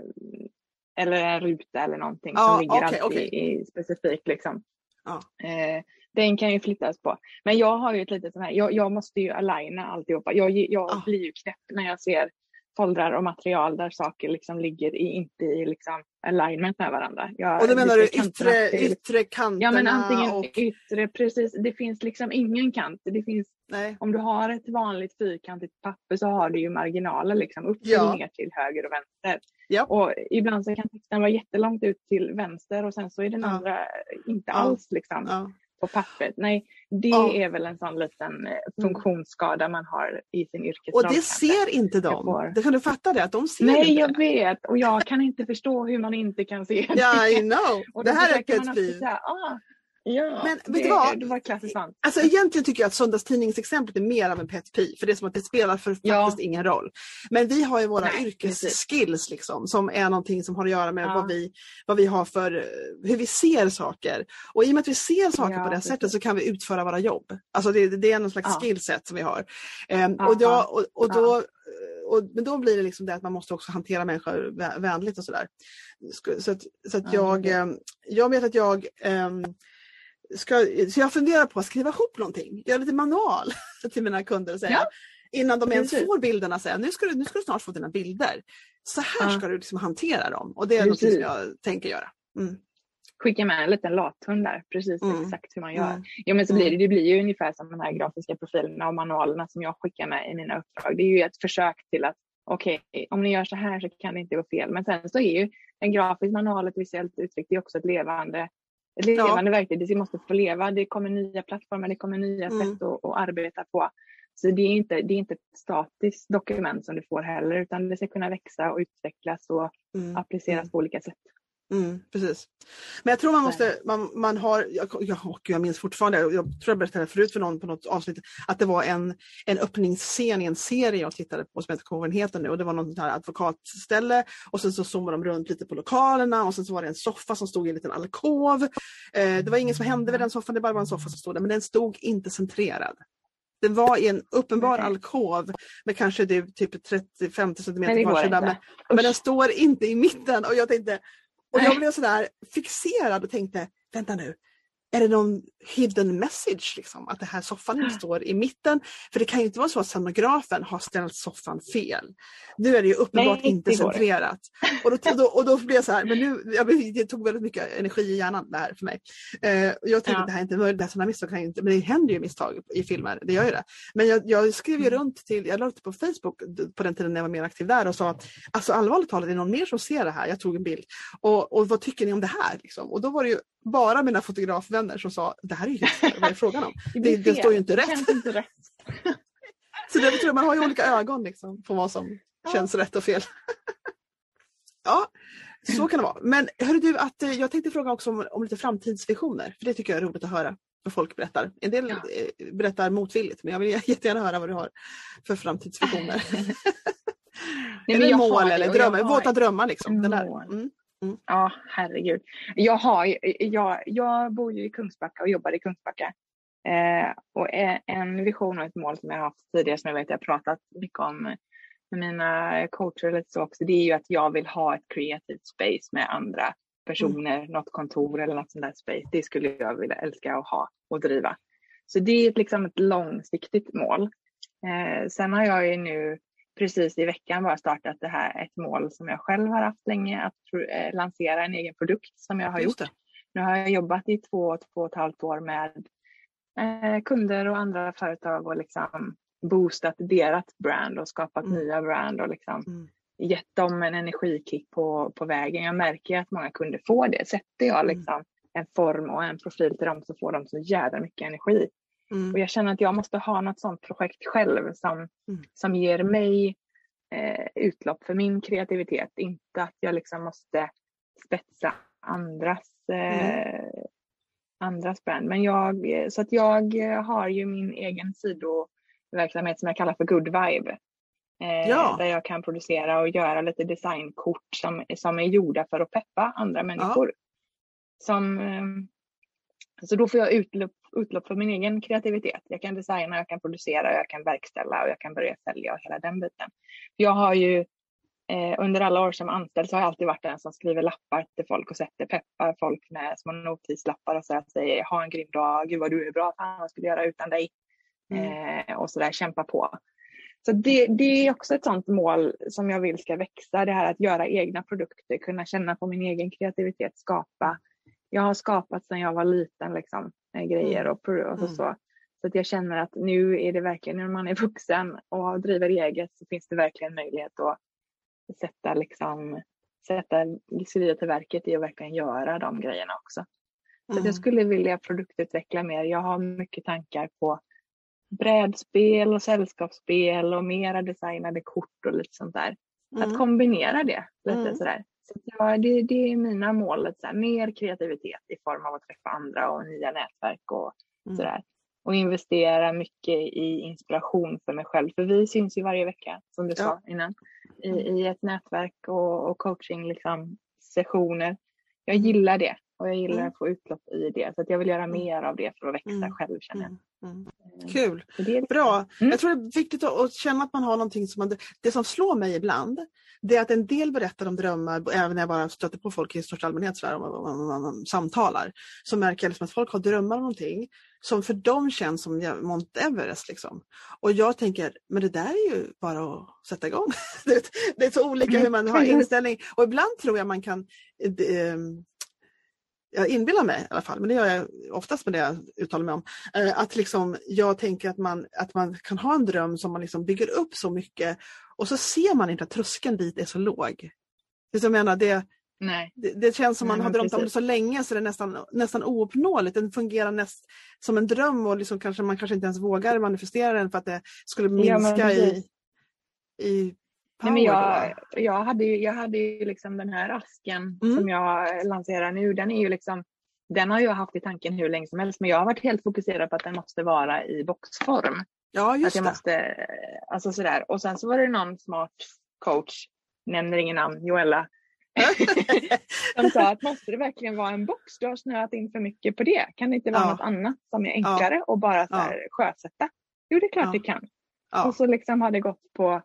eller en ruta eller någonting Ja, som ligger okej, alltid okej. i specifikt liksom. Ja. Eh, den kan ju flyttas på. Men jag har ju ett litet sånt här, jag, jag måste ju aligna alltihopa. Jag, jag Ja. blir ju knäpp när jag ser foldrar och material där saker liksom ligger i, inte i liksom alignment med varandra. Jag, Och då menar du yttre, yttre kanterna? Ja men antingen och, yttre, precis. Det finns liksom ingen kant. Det finns, nej. om du har ett vanligt fyrkantigt papper så har du ju marginaler liksom upp Ja. och ner till höger och vänster. Ja. Och ibland så kan texten vara jättelångt ut till vänster och sen så är den Ja. andra inte Ja. alls liksom. På pappret. Nej, det ja. är väl en sån liten eh, mm. funktionsskada man har i sin yrkesroll. Och det ser inte de. Får... Det kan du fatta det? Att de ser Nej, inte jag vet. Och jag kan inte förstå hur man inte kan se det. Ja, I know. och det här är ett pet ah, Ja, men det, vet du vad? Det var klassiskt sant. Alltså egentligen tycker jag att söndagstidningsexemplet är mer av en pet peeve, för det är som att det spelar för ja. faktiskt ingen roll. Men vi har ju våra Nej, yrkesskills liksom, som är någonting som har att göra med ja. vad, vi, vad vi har för, hur vi ser saker. Och i och med att vi ser saker ja, på det precis. sättet så kan vi utföra våra jobb. Alltså det, det är någon slags ja. skillset som vi har. Um, och, då, och, och då och, men då blir det liksom det att man måste också hantera människor vänligt och sådär. Så att, så att jag, ehm, jag vet att jag um, ska, så jag funderar på att skriva ihop någonting, göra lite manual till mina kunder och säga ja. innan de ens får bilderna säga nu ska, du, nu ska du snart få dina bilder. Så här ja. ska du liksom hantera dem och det är något som jag tänker göra. Mm. Skicka med en liten lathund där, precis mm. exakt hur man gör. Mm. Ja men så blir det, mm. det blir ju ungefär som de här grafiska profilerna och manualerna som jag skickar med i mina uppdrag. Det är ju ett försök till att okej, okay, om ni gör så här så kan det inte gå fel. Men sen så är ju en grafisk manual, ett visuellt uttryck, det är också ett levande ett levande ja. verktyg. Det måste få leva. Det kommer nya plattformar, det kommer nya mm. sätt att, att, arbeta på. Så det är, inte, det är inte ett statiskt dokument som du får heller, utan det ska kunna växa och utvecklas och mm. appliceras mm. på olika sätt. Mm, precis. Men jag tror man måste, man, man har, jag, jag, jag minns fortfarande, jag tror jag berättade förut för någon på något avsnitt, att det var en, en öppningsscen i en serie jag tittade på som heter Covenheten nu och det var något här advokatställe och sen så zoomade de runt lite på lokalerna och sen så var det en soffa som stod i en liten alkov. Eh, det var inget som hände vid den soffan, det bara var en soffa som stod där men den stod inte centrerad. Den var i en uppenbar alkov med kanske det, typ 30-50 cm varsida men, men den står inte i mitten och jag tänkte och jag blev sådär fixerad och tänkte, vänta nu, är det någon hidden message, liksom, att det här soffan inte står i mitten? För det kan ju inte vara så att scenografen har ställt soffan fel. Nu är det ju uppenbart Nej, inte centrerat. Och då, och, då, och då blev jag så här, men nu, jag, det tog väldigt mycket energi i hjärnan det här för mig. Eh, jag tänkte ja. att det här är inte möjligt, det här sådana misstag kan inte, men det händer ju misstag i filmer, det gör ju det. Men jag, jag skrev ju mm. runt till, jag la ut på Facebook på den tiden när jag var mer aktiv där och sa, alltså allvarligt talat, är det någon mer som ser det här? Jag tog en bild. Och, och vad tycker ni om det här? Liksom? Och då var det ju bara mina fotografvänner som sa det här är ju vad är det frågan om? Det, det, står ju inte rätt. Inte rätt. så det betyder man har ju olika ögon liksom, på vad som ja. känns rätt och fel. ja, så kan det vara. Men hörru du, att, eh, jag tänkte fråga också om, om lite framtidsvisioner, för det tycker jag är roligt att höra vad folk berättar. En del ja. Eh, berättar motvilligt, men jag vill jättegärna höra vad du har för framtidsvisioner. Nej, eller mål eller drömmar, har... våta drömmar liksom. Den där. Mm. Mm. Ja, herregud. Jag, har, jag, jag bor ju i Kungsbacka och jobbar i Kungsbacka. Eh, och en vision och ett mål som jag har haft tidigare som jag vet jag pratat mycket om med mina coacher eller så också, det är ju att jag vill ha ett creative space med andra personer, mm. något kontor eller något sånt där space. Det skulle jag vilja älska att ha och driva. Så det är liksom ett långsiktigt mål. Eh, sen har jag ju nu precis i veckan bara startat det här, ett mål som jag själv har haft länge, att eh, lansera en egen produkt som jag har gjort. Nu har jag jobbat i två, två och ett halvt år med eh, kunder och andra företag och liksom boostat deras brand och skapat mm. nya brand och liksom mm. gett dem en energikick på, på vägen. Jag märker att många kunder får det. Sätter jag mm. liksom en form och en profil till dem så får de så jävla mycket energi. Mm. Och jag känner att jag måste ha något sånt projekt själv som, mm. som ger mig eh, utlopp för min kreativitet. Inte att jag liksom måste spetsa andras, eh, mm. andras brand. Men jag, så att jag har ju min egen sidoverksamhet som jag kallar för Good Vibe. Eh, ja. Där jag kan producera och göra lite designkort som, som är gjorda för att peppa andra människor. Ja. Som, eh, så då får jag utlopp, utlopp för min egen kreativitet. Jag kan designa, jag kan producera, jag kan verkställa och jag kan börja sälja och hela den biten. Jag har ju eh, under alla år som anställd så har jag alltid varit den som skriver lappar till folk och sätter peppar folk med små notislappar och så säger ha en grym dag, gud vad du är bra, fan vad skulle jag göra utan dig? Mm. Eh, och så där kämpa på. Så det, det, är också ett sånt mål som jag vill ska växa, det här att göra egna produkter, kunna känna på min egen kreativitet, skapa jag har skapat sedan jag var liten liksom, grejer mm. och, och så. Mm. Så att jag känner att nu är det verkligen när man är vuxen och driver eget så finns det verkligen möjlighet att sätta liksom sätta skrida till verket i att verkligen göra de grejerna också. Så Mm. jag skulle vilja produktutveckla mer. Jag har mycket tankar på brädspel och sällskapsspel och mera designade kort och lite sånt där. Mm. Att kombinera det lite Mm. sådär. Så att ja, det, det är mina mål, lite så här, mer kreativitet i form av att träffa andra och nya nätverk och Mm. sådär. Och investera mycket i inspiration för mig själv. För vi syns ju varje vecka, som du Ja. sa innan, i, i ett nätverk och, och coaching liksom, sessioner. Jag gillar det och jag gillar Mm. att få utlopp i det. Så att jag vill göra Mm. mer av det för att växa Mm. själv känner jag. Mm. Mm. Eh, Kul! så det är liksom- Bra! Mm. Jag tror det är viktigt att, känna att man har någonting som man... Det som slår mig ibland, det är att en del berättar om drömmar, även när jag bara stöter på folk i största allmänhet sådär, om, om, om, om, samtalar, så märker jag liksom att folk har drömmar om någonting som för dem känns som Mount Everest. Liksom. Och jag tänker, men det där är ju bara att sätta igång. det, är- så olika hur man har inställning. Och ibland tror jag man kan eh, eh, jag inbillar mig i alla fall, men det gör jag oftast med det jag uttalar mig om, eh, att liksom, jag tänker att man, att man kan ha en dröm som man liksom bygger upp så mycket och så ser man inte att tröskeln dit är så låg. Det, jag menar, det, Nej. det, det känns som Nej, man har men drömt om det precis. så länge så det är nästan, nästan ouppnåeligt. Den fungerar näst, som en dröm och liksom kanske, man kanske inte ens vågar manifestera den för att det skulle Ja, minska i, precis. i power. Nej, men jag, jag hade ju, jag hade ju liksom den här asken Mm. som jag lanserar nu. Den är ju liksom, den har jag haft i tanken hur länge som helst men jag har varit helt fokuserad på att den måste vara i boxform. ja, Att just jag det. måste, alltså sådär. Och sen så var det någon smart coach, nämner ingen namn, Joella, som sa att måste det verkligen vara en box? Du har snöat in för mycket på det. Kan det inte vara Ja. något annat som är enklare och bara så här sjösätta? Jo, det är klart Ja. det kan. Ja. Och så liksom har det gått på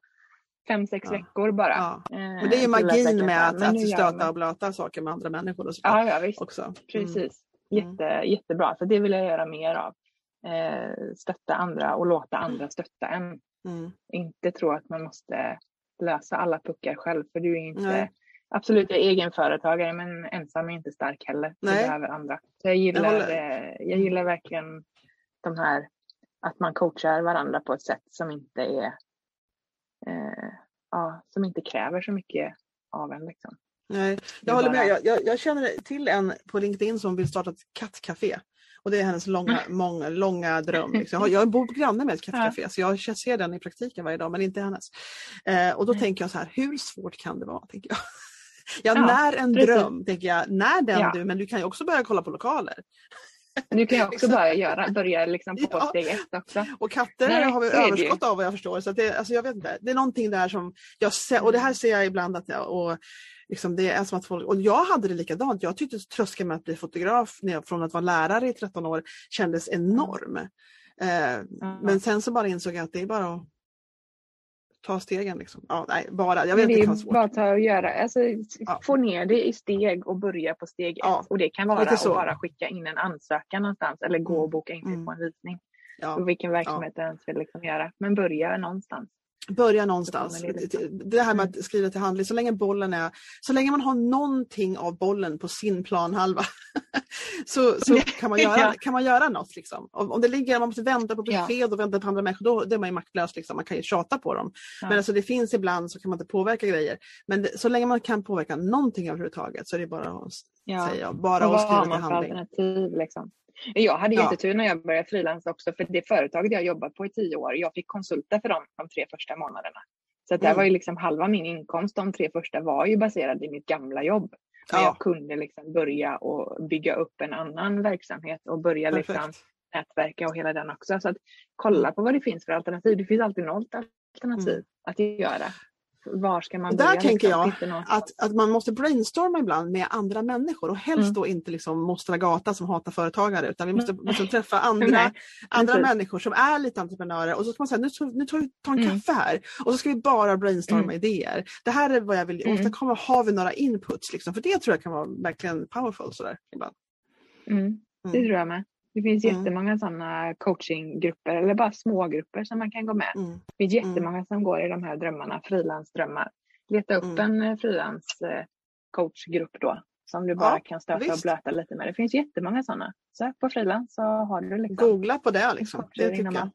fem, sex Ja. veckor bara. Ja. Eh, Men det är ju magin med att, att stöta och blöta saker med andra människor. Och så Ja, ja visst. också. Mm. Precis. Mm. Jätte, Jättebra. Så det vill jag göra mer av. Eh, stötta andra och låta andra stötta en. Mm. Inte tro att man måste lösa alla puckar själv. För du är inte Nej. absolut jag är egenföretagare men ensam är inte stark heller. Du behöver andra. Så jag gillar, håller- eh, jag gillar verkligen de här att man coachar varandra på ett sätt som inte är eh, ja, som inte kräver så mycket av en. Liksom. Nej, jag håller med. Jag, jag, jag känner till en på LinkedIn som vill starta ett kattcafé. Och det är hennes långa, många, långa dröm. Liksom. Jag, har, jag bor granne med ett kattcafé så jag ser den i praktiken varje dag men inte hennes. Eh, och då tänker jag så här, hur svårt kan det vara? Tänker jag. Ja, Ja, när en precis. dröm, tänker jag. När den Ja. du, men du kan ju också börja kolla på lokaler. Du kan ju också Liksom. bara göra, börja liksom på Ja. steg ett också. Och katter Nej, har vi överskott av vad jag förstår. Så det, alltså jag vet inte, det är någonting där som jag ser, och det här ser jag ibland att jag, och liksom det är som att folk, och jag hade det likadant. Jag tyckte tröskeln med att bli fotograf jag, från att vara lärare i 13 år kändes enorm. Eh, Men sen så bara insåg jag att det är bara att ta stegen. Liksom. Ja, nej, bara, jag vet det inte, det är svårt. bara att ta och göra, alltså, Ja. få ner det i steg och börja på steg Ja, ett. Och det kan vara att bara skicka in en ansökan någonstans eller gå och boka in sig Mm. på en visning. Ja. Och vilken verksamhet du ens vill liksom göra. Men börja någonstans. Börja någonstans. Det här med att skriva till handling, så länge bollen är, så länge man har någonting av bollen på sin planhalva så, så kan, man göra, kan man göra något. Liksom. Om, det ligger, man måste vänta på besked och vänta på andra människor, då, då är man ju maktlös. Liksom. Man kan ju tjata på dem. Ja. Men alltså, det finns ibland så kan man inte påverka grejer. Men det, så länge man kan påverka någonting överhuvudtaget så är det bara att Ja. säga, bara Och att skriva till handling. alternativ liksom? Jag hade Ja. jättetur när jag började frilansa också för det företaget jag jobbat på i tio år, jag fick konsulta för dem de tre första månaderna. Så att det Mm. var ju liksom halva min inkomst de tre första var ju baserad i mitt gamla jobb. Men Ja. jag kunde liksom börja och bygga upp en annan verksamhet och börja liksom nätverka och hela den också. Så att kolla på vad det finns för alternativ. Det finns alltid något alternativ Mm. att göra. Var ska man Och där börja? tänker liksom? jag Att, att man måste brainstorma ibland med andra människor och helst Mm. då inte liksom Mostra Gata som hatar företagare utan vi måste, måste träffa andra, Nej, andra precis. människor som är lite entreprenörer och så ska man säga nu, nu tar vi tar en Mm. kaffe här och så ska vi bara brainstorma Mm. idéer. Det här är vad jag vill Mm. åstadkomma, har vi några inputs liksom? För det tror jag kan vara verkligen powerful sådär ibland. Mm. Det Mm. tror jag med. Det finns Mm. jättemånga sådana coachinggrupper eller bara smågrupper som man kan gå med. Mm. Det finns jättemånga som går i de här drömmarna, frilansdrömmar. Leta upp Mm. en eh, coachgrupp då som du bara Ja, kan stöta och visst. blöta lite med. Det finns jättemånga sådana. Sök på frilans så har du liksom Googla på det liksom. Det tycker jag.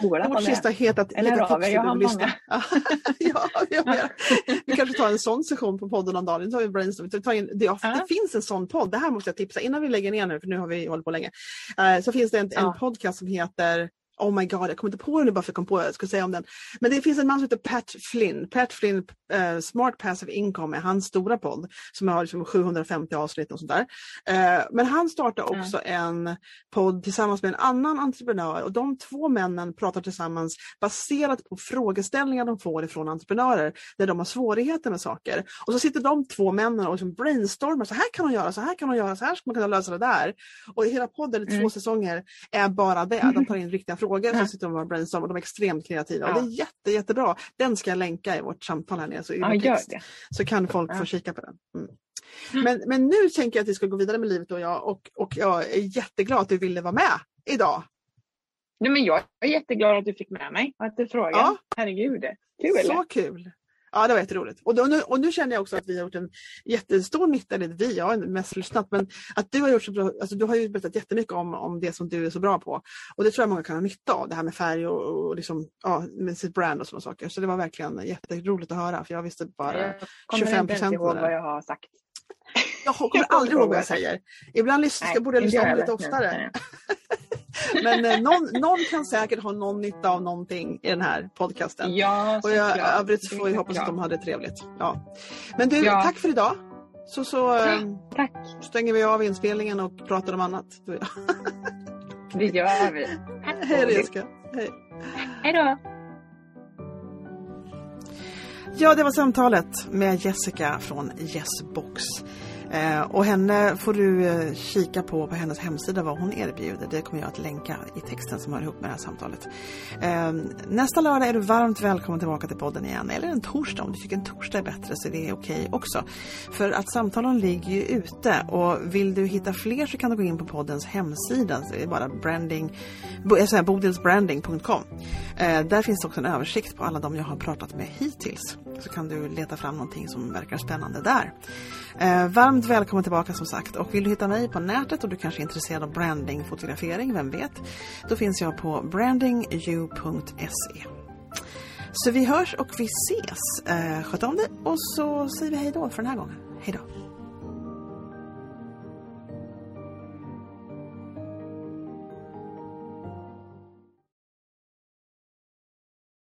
Vårt sista hetat Eller heta tips jag har många. ja, jag Vi kanske tar en sån session på podden om dagen. Nu tar vi brainstorm. Det, det, det finns en sån podd, det här måste jag tipsa innan vi lägger ner nu för nu har vi hållit på länge. Uh, så finns det en, ja. en podcast som heter Oh my god, jag kommer inte på det nu bara för att jag kom på. Jag ska säga om den. Men det finns en man som heter Pat Flynn. Pat Flynn, uh, Smart Passive Income är hans stora podd som har liksom 750 avsnitt och sånt där. Uh, men han startar också mm. en podd tillsammans med en annan entreprenör och de två männen pratar tillsammans baserat på frågeställningar de får ifrån entreprenörer där de har svårigheter med saker. Och så sitter de två männen och liksom brainstormar. Så här kan man göra, så här kan man göra, så här ska man kunna lösa det där. Och hela podden i mm. två säsonger är bara det. De tar in riktiga frågor frågor ja. så sitter de och brainstormar. De är extremt kreativa. Ja. Och det är jätte, jättebra. Den ska jag länka i vårt samtal här nere. Så, ja, gör det. så kan folk ja. få kika på den. Mm. Men, men nu tänker jag att vi ska gå vidare med livet och jag och, och jag är jätteglad att du ville vara med idag. Nej, men jag är jätteglad att du fick med mig och att du frågade. Ja. Herregud, kul! Så kul! Ja, det var jätteroligt. Och, och, nu, och nu känner jag också att vi har gjort en jättestor nytta, eller vi, jag har mest lyssnat, men att du har gjort så bra, alltså du har ju berättat jättemycket om, om det som du är så bra på. Och det tror jag många kan ha nytta av, det här med färg och, och liksom, ja, med sitt brand och sådana saker. Så det var verkligen jätteroligt att höra, för jag visste bara 25 procent. Jag kommer inte ihåg vad jag har sagt. Jag kommer aldrig ihåg vad jag säger. Ibland lyssnar, jag borde jag lyssna lite oftare. Men eh, någon, någon, kan säkert ha någon nytta av någonting i den här podcasten. Ja, och jag, övrigt får vi hoppas att de hade trevligt. Ja. Men du, ja. tack för idag. Så, så eh, tack. stänger vi av inspelningen och pratar om annat. Det gör vi. Hej. Hej. Hej då. Ja, det var samtalet med Jessica från Yesbox. Eh, och henne får du eh, kika på på hennes hemsida vad hon erbjuder. Det kommer jag att länka i texten som hör ihop med det här samtalet. Eh, nästa lördag är du varmt välkommen tillbaka till podden igen. Eller en torsdag om du tycker en torsdag är bättre så det är okej också. För att samtalen ligger ju ute och vill du hitta fler så kan du gå in på poddens hemsida. Det är bara branding, bodilsbranding.com. Där finns också en översikt på alla de jag har pratat med hittills. Så kan du leta fram någonting som verkar spännande där. Eh, varmt välkommen tillbaka som sagt och vill du hitta mig på nätet och du kanske är intresserad av branding, fotografering, vem vet? Då finns jag på brandingu.se. Så vi hörs och vi ses. Eh, sköt om dig och så säger vi hej då för den här gången. Hej då!